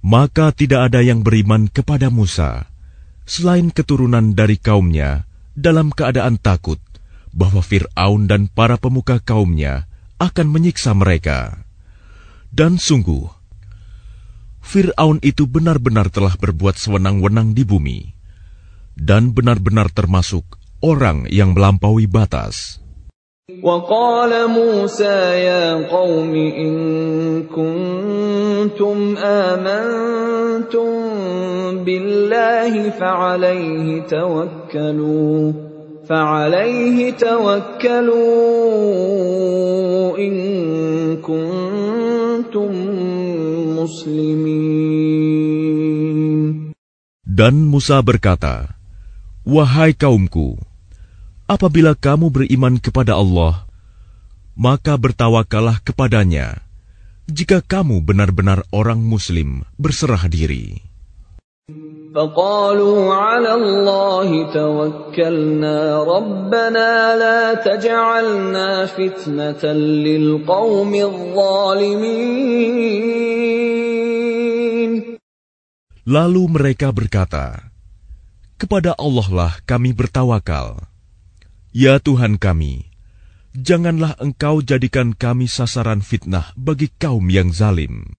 Maka tidak ada yang beriman kepada Musa, selain keturunan dari kaumnya, dalam keadaan takut bahwa Fir'aun dan para pemuka kaumnya akan menyiksa mereka. Dan sungguh, Fir'aun itu benar-benar telah berbuat sewenang-wenang di bumi, dan benar-benar termasuk orang yang melampaui batas. وقال موسى يا قوم إن كنتم آمنتم بالله فعليه توكلوا فعليه توكلوا إن كنتم dan Musa berkata, Wahai kaumku, apabila kamu beriman kepada Allah, maka bertawakallah kepadanya jika kamu benar-benar orang muslim berserah diri. Lalu mereka berkata, Kepada Allah lah kami bertawakal. Ya Tuhan kami, janganlah Engkau jadikan kami sasaran fitnah bagi kaum yang zalim.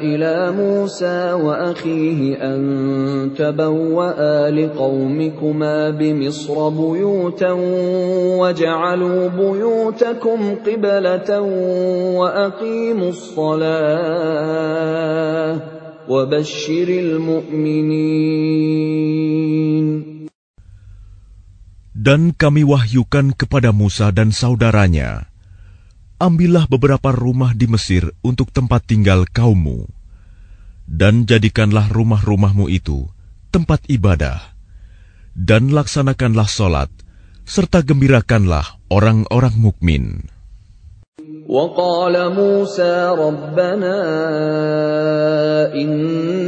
إلى موسى وأخيه أن تبوأ لقومكما بمصر بيوتا واجعلوا بيوتكم قبلة وأقيموا الصلاة وبشر المؤمنين. Dan kami wahyukan kepada Musa dan saudaranya, ambillah beberapa rumah di Mesir untuk tempat tinggal kaummu, dan jadikanlah rumah-rumahmu itu tempat ibadah, dan laksanakanlah solat, serta gembirakanlah orang-orang mukmin. وقال موسى ربنا إن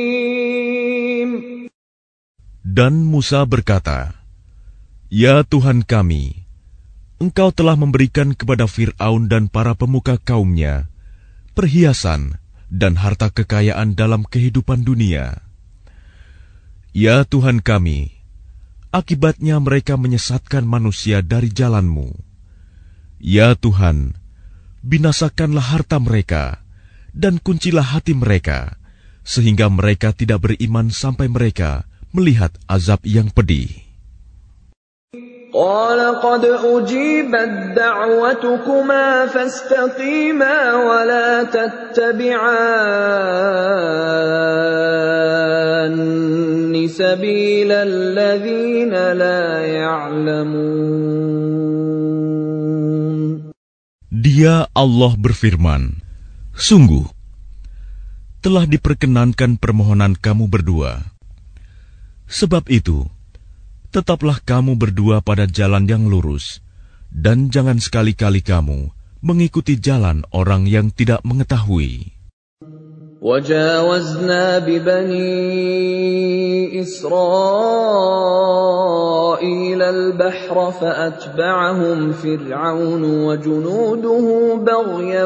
Dan Musa berkata, Ya Tuhan kami, Engkau telah memberikan kepada Fir'aun dan para pemuka kaumnya perhiasan dan harta kekayaan dalam kehidupan dunia. Ya Tuhan kami, akibatnya mereka menyesatkan manusia dari jalanmu. Ya Tuhan, binasakanlah harta mereka dan kuncilah hati mereka, sehingga mereka tidak beriman sampai mereka melihat azab yang pedih. Dia Allah berfirman, Sungguh, telah diperkenankan permohonan kamu berdua, Sebab itu, tetaplah kamu berdua pada jalan yang lurus, dan jangan sekali-kali kamu mengikuti jalan orang yang tidak mengetahui. وجاوزنا ببني إسرائيل البحر فأتبعهم فرعون وجنوده بغيا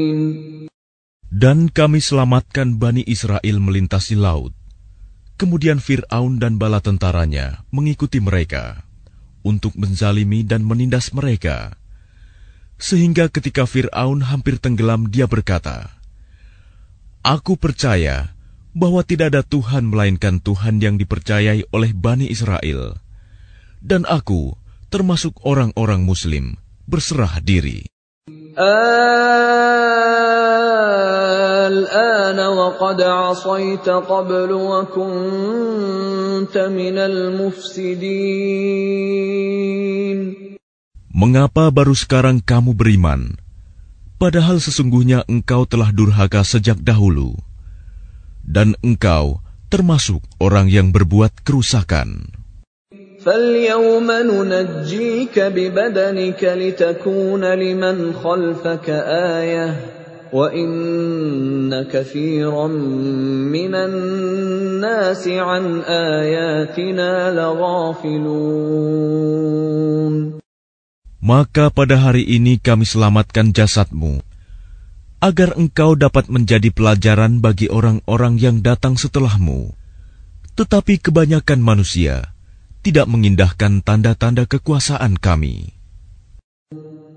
Dan kami selamatkan Bani Israel melintasi laut. Kemudian Fir'aun dan bala tentaranya mengikuti mereka untuk menzalimi dan menindas mereka. Sehingga ketika Fir'aun hampir tenggelam dia berkata, Aku percaya bahwa tidak ada Tuhan melainkan Tuhan yang dipercayai oleh Bani Israel. Dan aku, termasuk orang-orang muslim, berserah diri. Mengapa baru sekarang kamu beriman? Padahal sesungguhnya engkau telah durhaka sejak dahulu. Dan engkau termasuk orang yang berbuat kerusakan. فَالْيَوْمَ maka pada hari ini kami selamatkan jasadmu, agar engkau dapat menjadi pelajaran bagi orang-orang yang datang setelahmu. Tetapi kebanyakan manusia tidak mengindahkan tanda-tanda kekuasaan kami.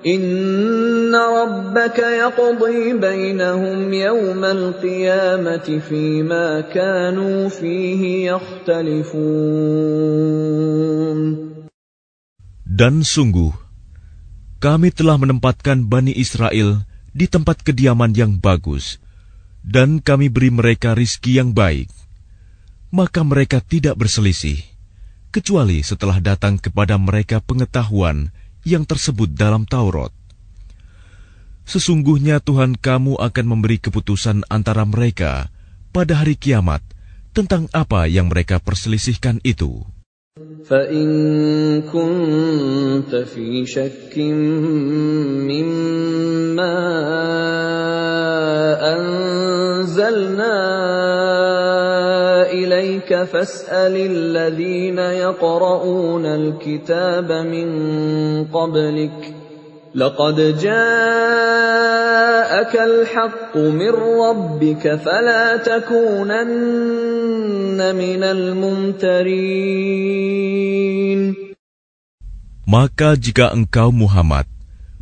Inna rabbaka yaqdi bainahum yawmal qiyamati fima kanu fihi yakhtalifun. Dan sungguh, kami telah menempatkan Bani Israel di tempat kediaman yang bagus, dan kami beri mereka rizki yang baik. Maka mereka tidak berselisih, kecuali setelah datang kepada mereka pengetahuan yang tersebut dalam Taurat. Sesungguhnya Tuhan kamu akan memberi keputusan antara mereka pada hari kiamat tentang apa yang mereka perselisihkan itu. فَإِن كُنْتَ فِي شَكٍّ مِّمَّا أَنزَلْنَا ذلك فاسأل الذين يقرؤون الكتاب من قبلك لقد جاءك الحق من ربك فلا تكونن من الممترين Maka jika engkau Muhammad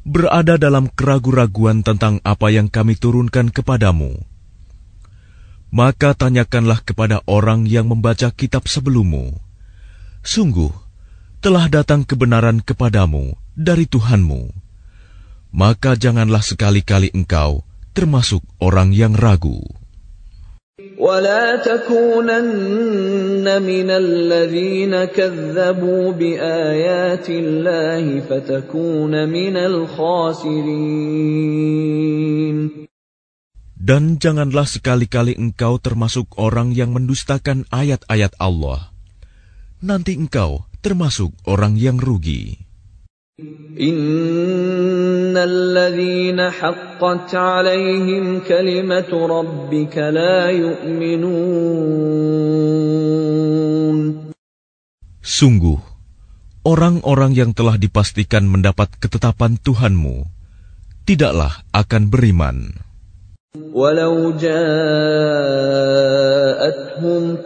berada dalam keraguan-keraguan tentang apa yang kami turunkan kepadamu, maka tanyakanlah kepada orang yang membaca kitab sebelummu. Sungguh, telah datang kebenaran kepadamu dari Tuhanmu. Maka janganlah sekali-kali engkau termasuk orang yang ragu. Dan janganlah sekali-kali engkau termasuk orang yang mendustakan ayat-ayat Allah. Nanti engkau termasuk orang yang rugi. Innalladzina haqqat alaihim kalimatu rabbika. Sungguh, orang-orang yang telah dipastikan mendapat ketetapan Tuhanmu, tidaklah akan beriman. ولو جاءتهم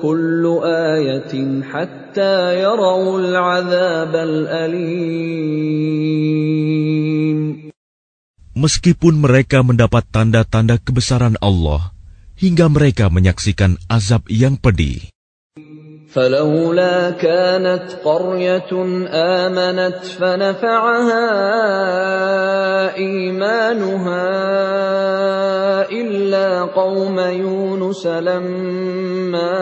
كل آية حتى يروا العذاب الأليم Meskipun mereka mendapat tanda-tanda kebesaran Allah, hingga mereka menyaksikan azab yang pedih. فلولا كانت قرية آمنت فنفعها إيمانها إلا قوم يونس لما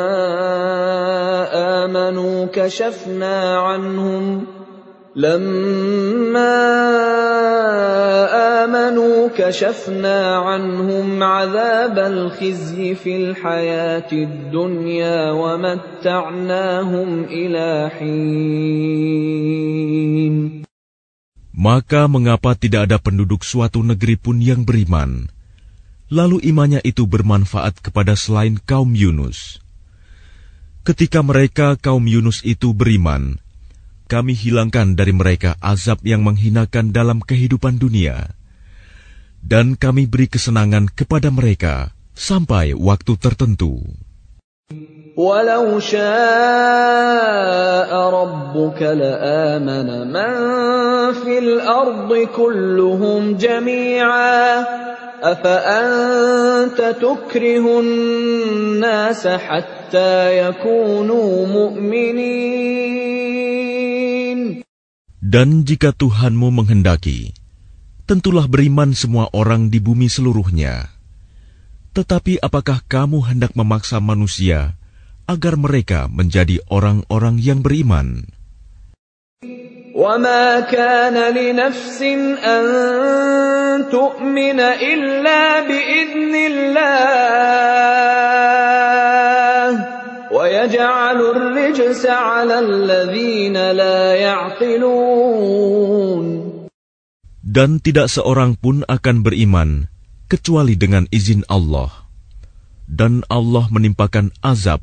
آمنوا كشفنا عنهم لما آمنوا كشفنا عنهم عذاب الخزي في الحياة الدنيا ومتعناهم إلى حين Maka mengapa tidak ada penduduk suatu negeri pun yang beriman? Lalu imannya itu bermanfaat kepada selain kaum Yunus. Ketika mereka kaum Yunus itu beriman, kami hilangkan dari mereka azab yang menghinakan dalam kehidupan dunia, dan kami beri kesenangan kepada mereka sampai waktu tertentu. ولو شاء ربك لآمن من في الأرض كلهم جميعا أفأنت تكره الناس حتى يكونوا مؤمنين dan jika Tuhanmu menghendaki, tentulah beriman semua orang di bumi seluruhnya. Tetapi apakah kamu hendak memaksa manusia agar mereka menjadi orang-orang yang beriman? وَمَا كَانَ لِنَفْسٍ أَن تُؤْمِنَ إِلَّا بِإِذْنِ اللَّهِ يجعل الرجس على الذين لا يعقلون Dan tidak seorang pun akan beriman kecuali dengan izin Allah. Dan Allah menimpakan azab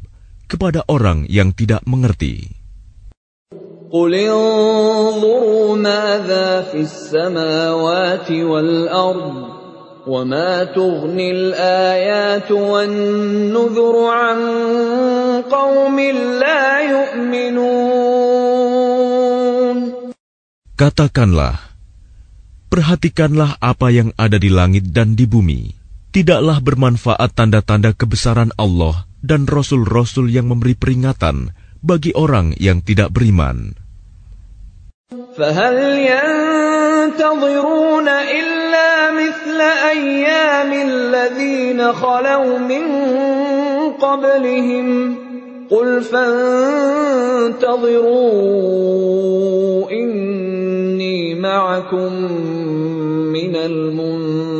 kepada orang yang tidak mengerti. قل انظروا ماذا في السماوات والأرض وما تغني الآيات والنذر عن قوم لا يؤمنون Katakanlah, perhatikanlah apa yang ada di langit dan di bumi. Tidaklah bermanfaat tanda-tanda kebesaran Allah dan Rasul-Rasul yang memberi peringatan bagi orang yang tidak beriman. فَهَلْ يَنْتَظِرُونَ إِلَّا أيام الذين خلوا من قبلهم قل فانتظروا إني معكم من المنتظرين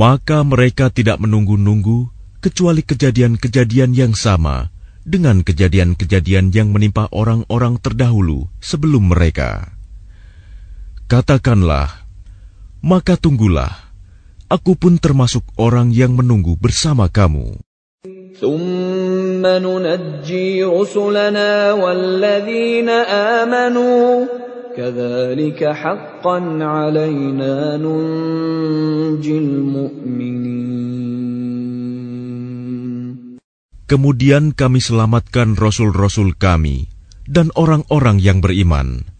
Maka mereka tidak menunggu-nunggu kecuali kejadian-kejadian yang sama dengan kejadian-kejadian yang menimpa orang-orang terdahulu sebelum mereka. Katakanlah, maka tunggulah, aku pun termasuk orang yang menunggu bersama kamu. Kemudian kami selamatkan rasul-rasul kami dan orang-orang yang beriman.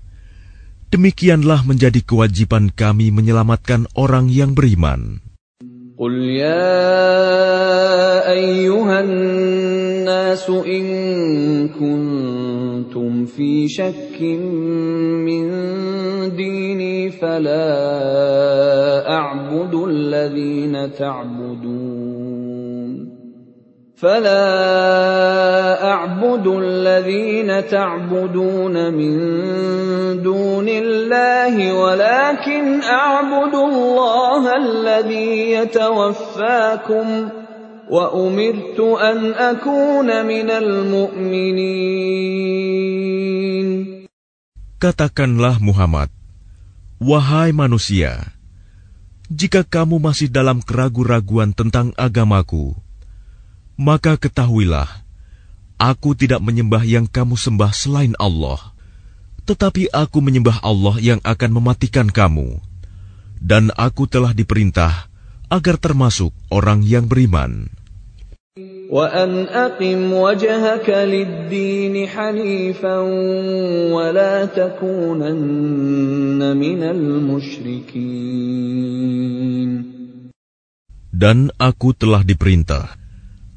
Demikianlah menjadi kewajiban kami menyelamatkan orang yang beriman. قل يا أيها الناس إن كنتم في شك من ديني فلا أعبد الذين تعبدون فلا أعبد الذين تعبدون من دون الله ولكن أعبد الله الذي يتوفاكم وأمرت أن أكون من المؤمنين Katakanlah Muhammad, Wahai manusia, jika kamu masih dalam keraguan-raguan tentang agamaku, Maka ketahuilah, aku tidak menyembah yang kamu sembah selain Allah, tetapi aku menyembah Allah yang akan mematikan kamu. Dan aku telah diperintah agar termasuk orang yang beriman. وَأَنْ أَقِمْ لِلدِّينِ حَنِيفًا وَلَا تَكُونَنَّ مِنَ الْمُشْرِكِينَ Dan aku telah diperintah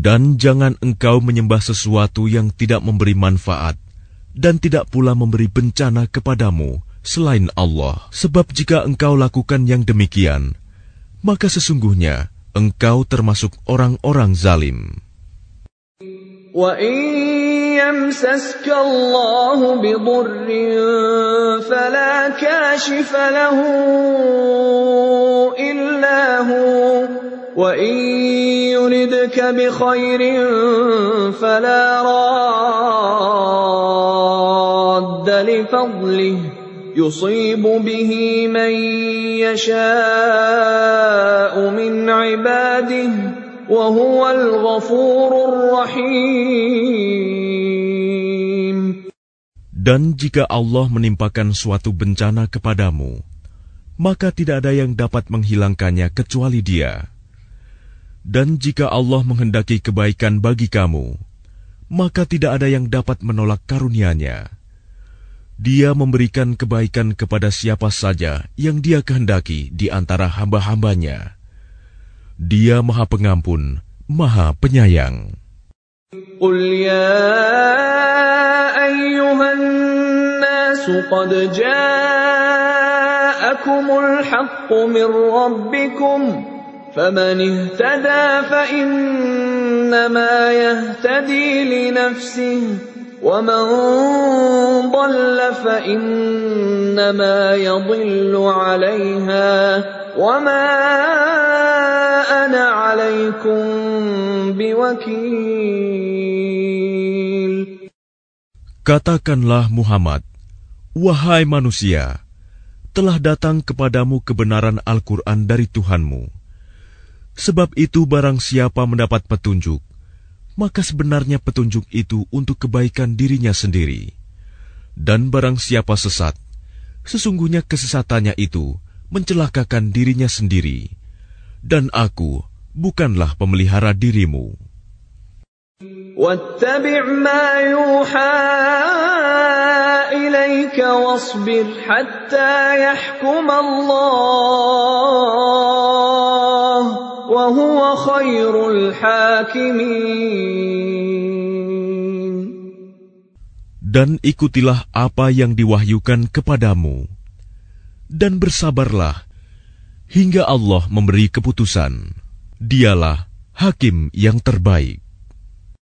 Dan jangan engkau menyembah sesuatu yang tidak memberi manfaat dan tidak pula memberi bencana kepadamu selain Allah. Sebab jika engkau lakukan yang demikian, maka sesungguhnya engkau termasuk orang-orang zalim. يمسسك الله بضر فلا كاشف له إلا هو. وإن يردك بخير فلا راد لفضله. يصيب به من يشاء من عباده. Dan jika Allah menimpakan suatu bencana kepadamu, maka tidak ada yang dapat menghilangkannya kecuali Dia. Dan jika Allah menghendaki kebaikan bagi kamu, maka tidak ada yang dapat menolak karunia-Nya. Dia memberikan kebaikan kepada siapa saja yang dia kehendaki di antara hamba-hambanya. Dia Maha Pengampun, Maha Penyayang. Qul ya ayyuhan qad ja'akumul min rabbikum ومن ضل فإنما يضل عليها وما أنا عليكم بوكيل Katakanlah Muhammad, Wahai manusia, telah datang kepadamu kebenaran Al-Quran dari Tuhanmu. Sebab itu barang siapa mendapat petunjuk, maka sebenarnya petunjuk itu untuk kebaikan dirinya sendiri. Dan barang siapa sesat, sesungguhnya kesesatannya itu mencelakakan dirinya sendiri. Dan aku bukanlah pemelihara dirimu. Dan ikutilah apa yang diwahyukan kepadamu. Dan bersabarlah hingga Allah memberi keputusan. Dialah hakim yang terbaik.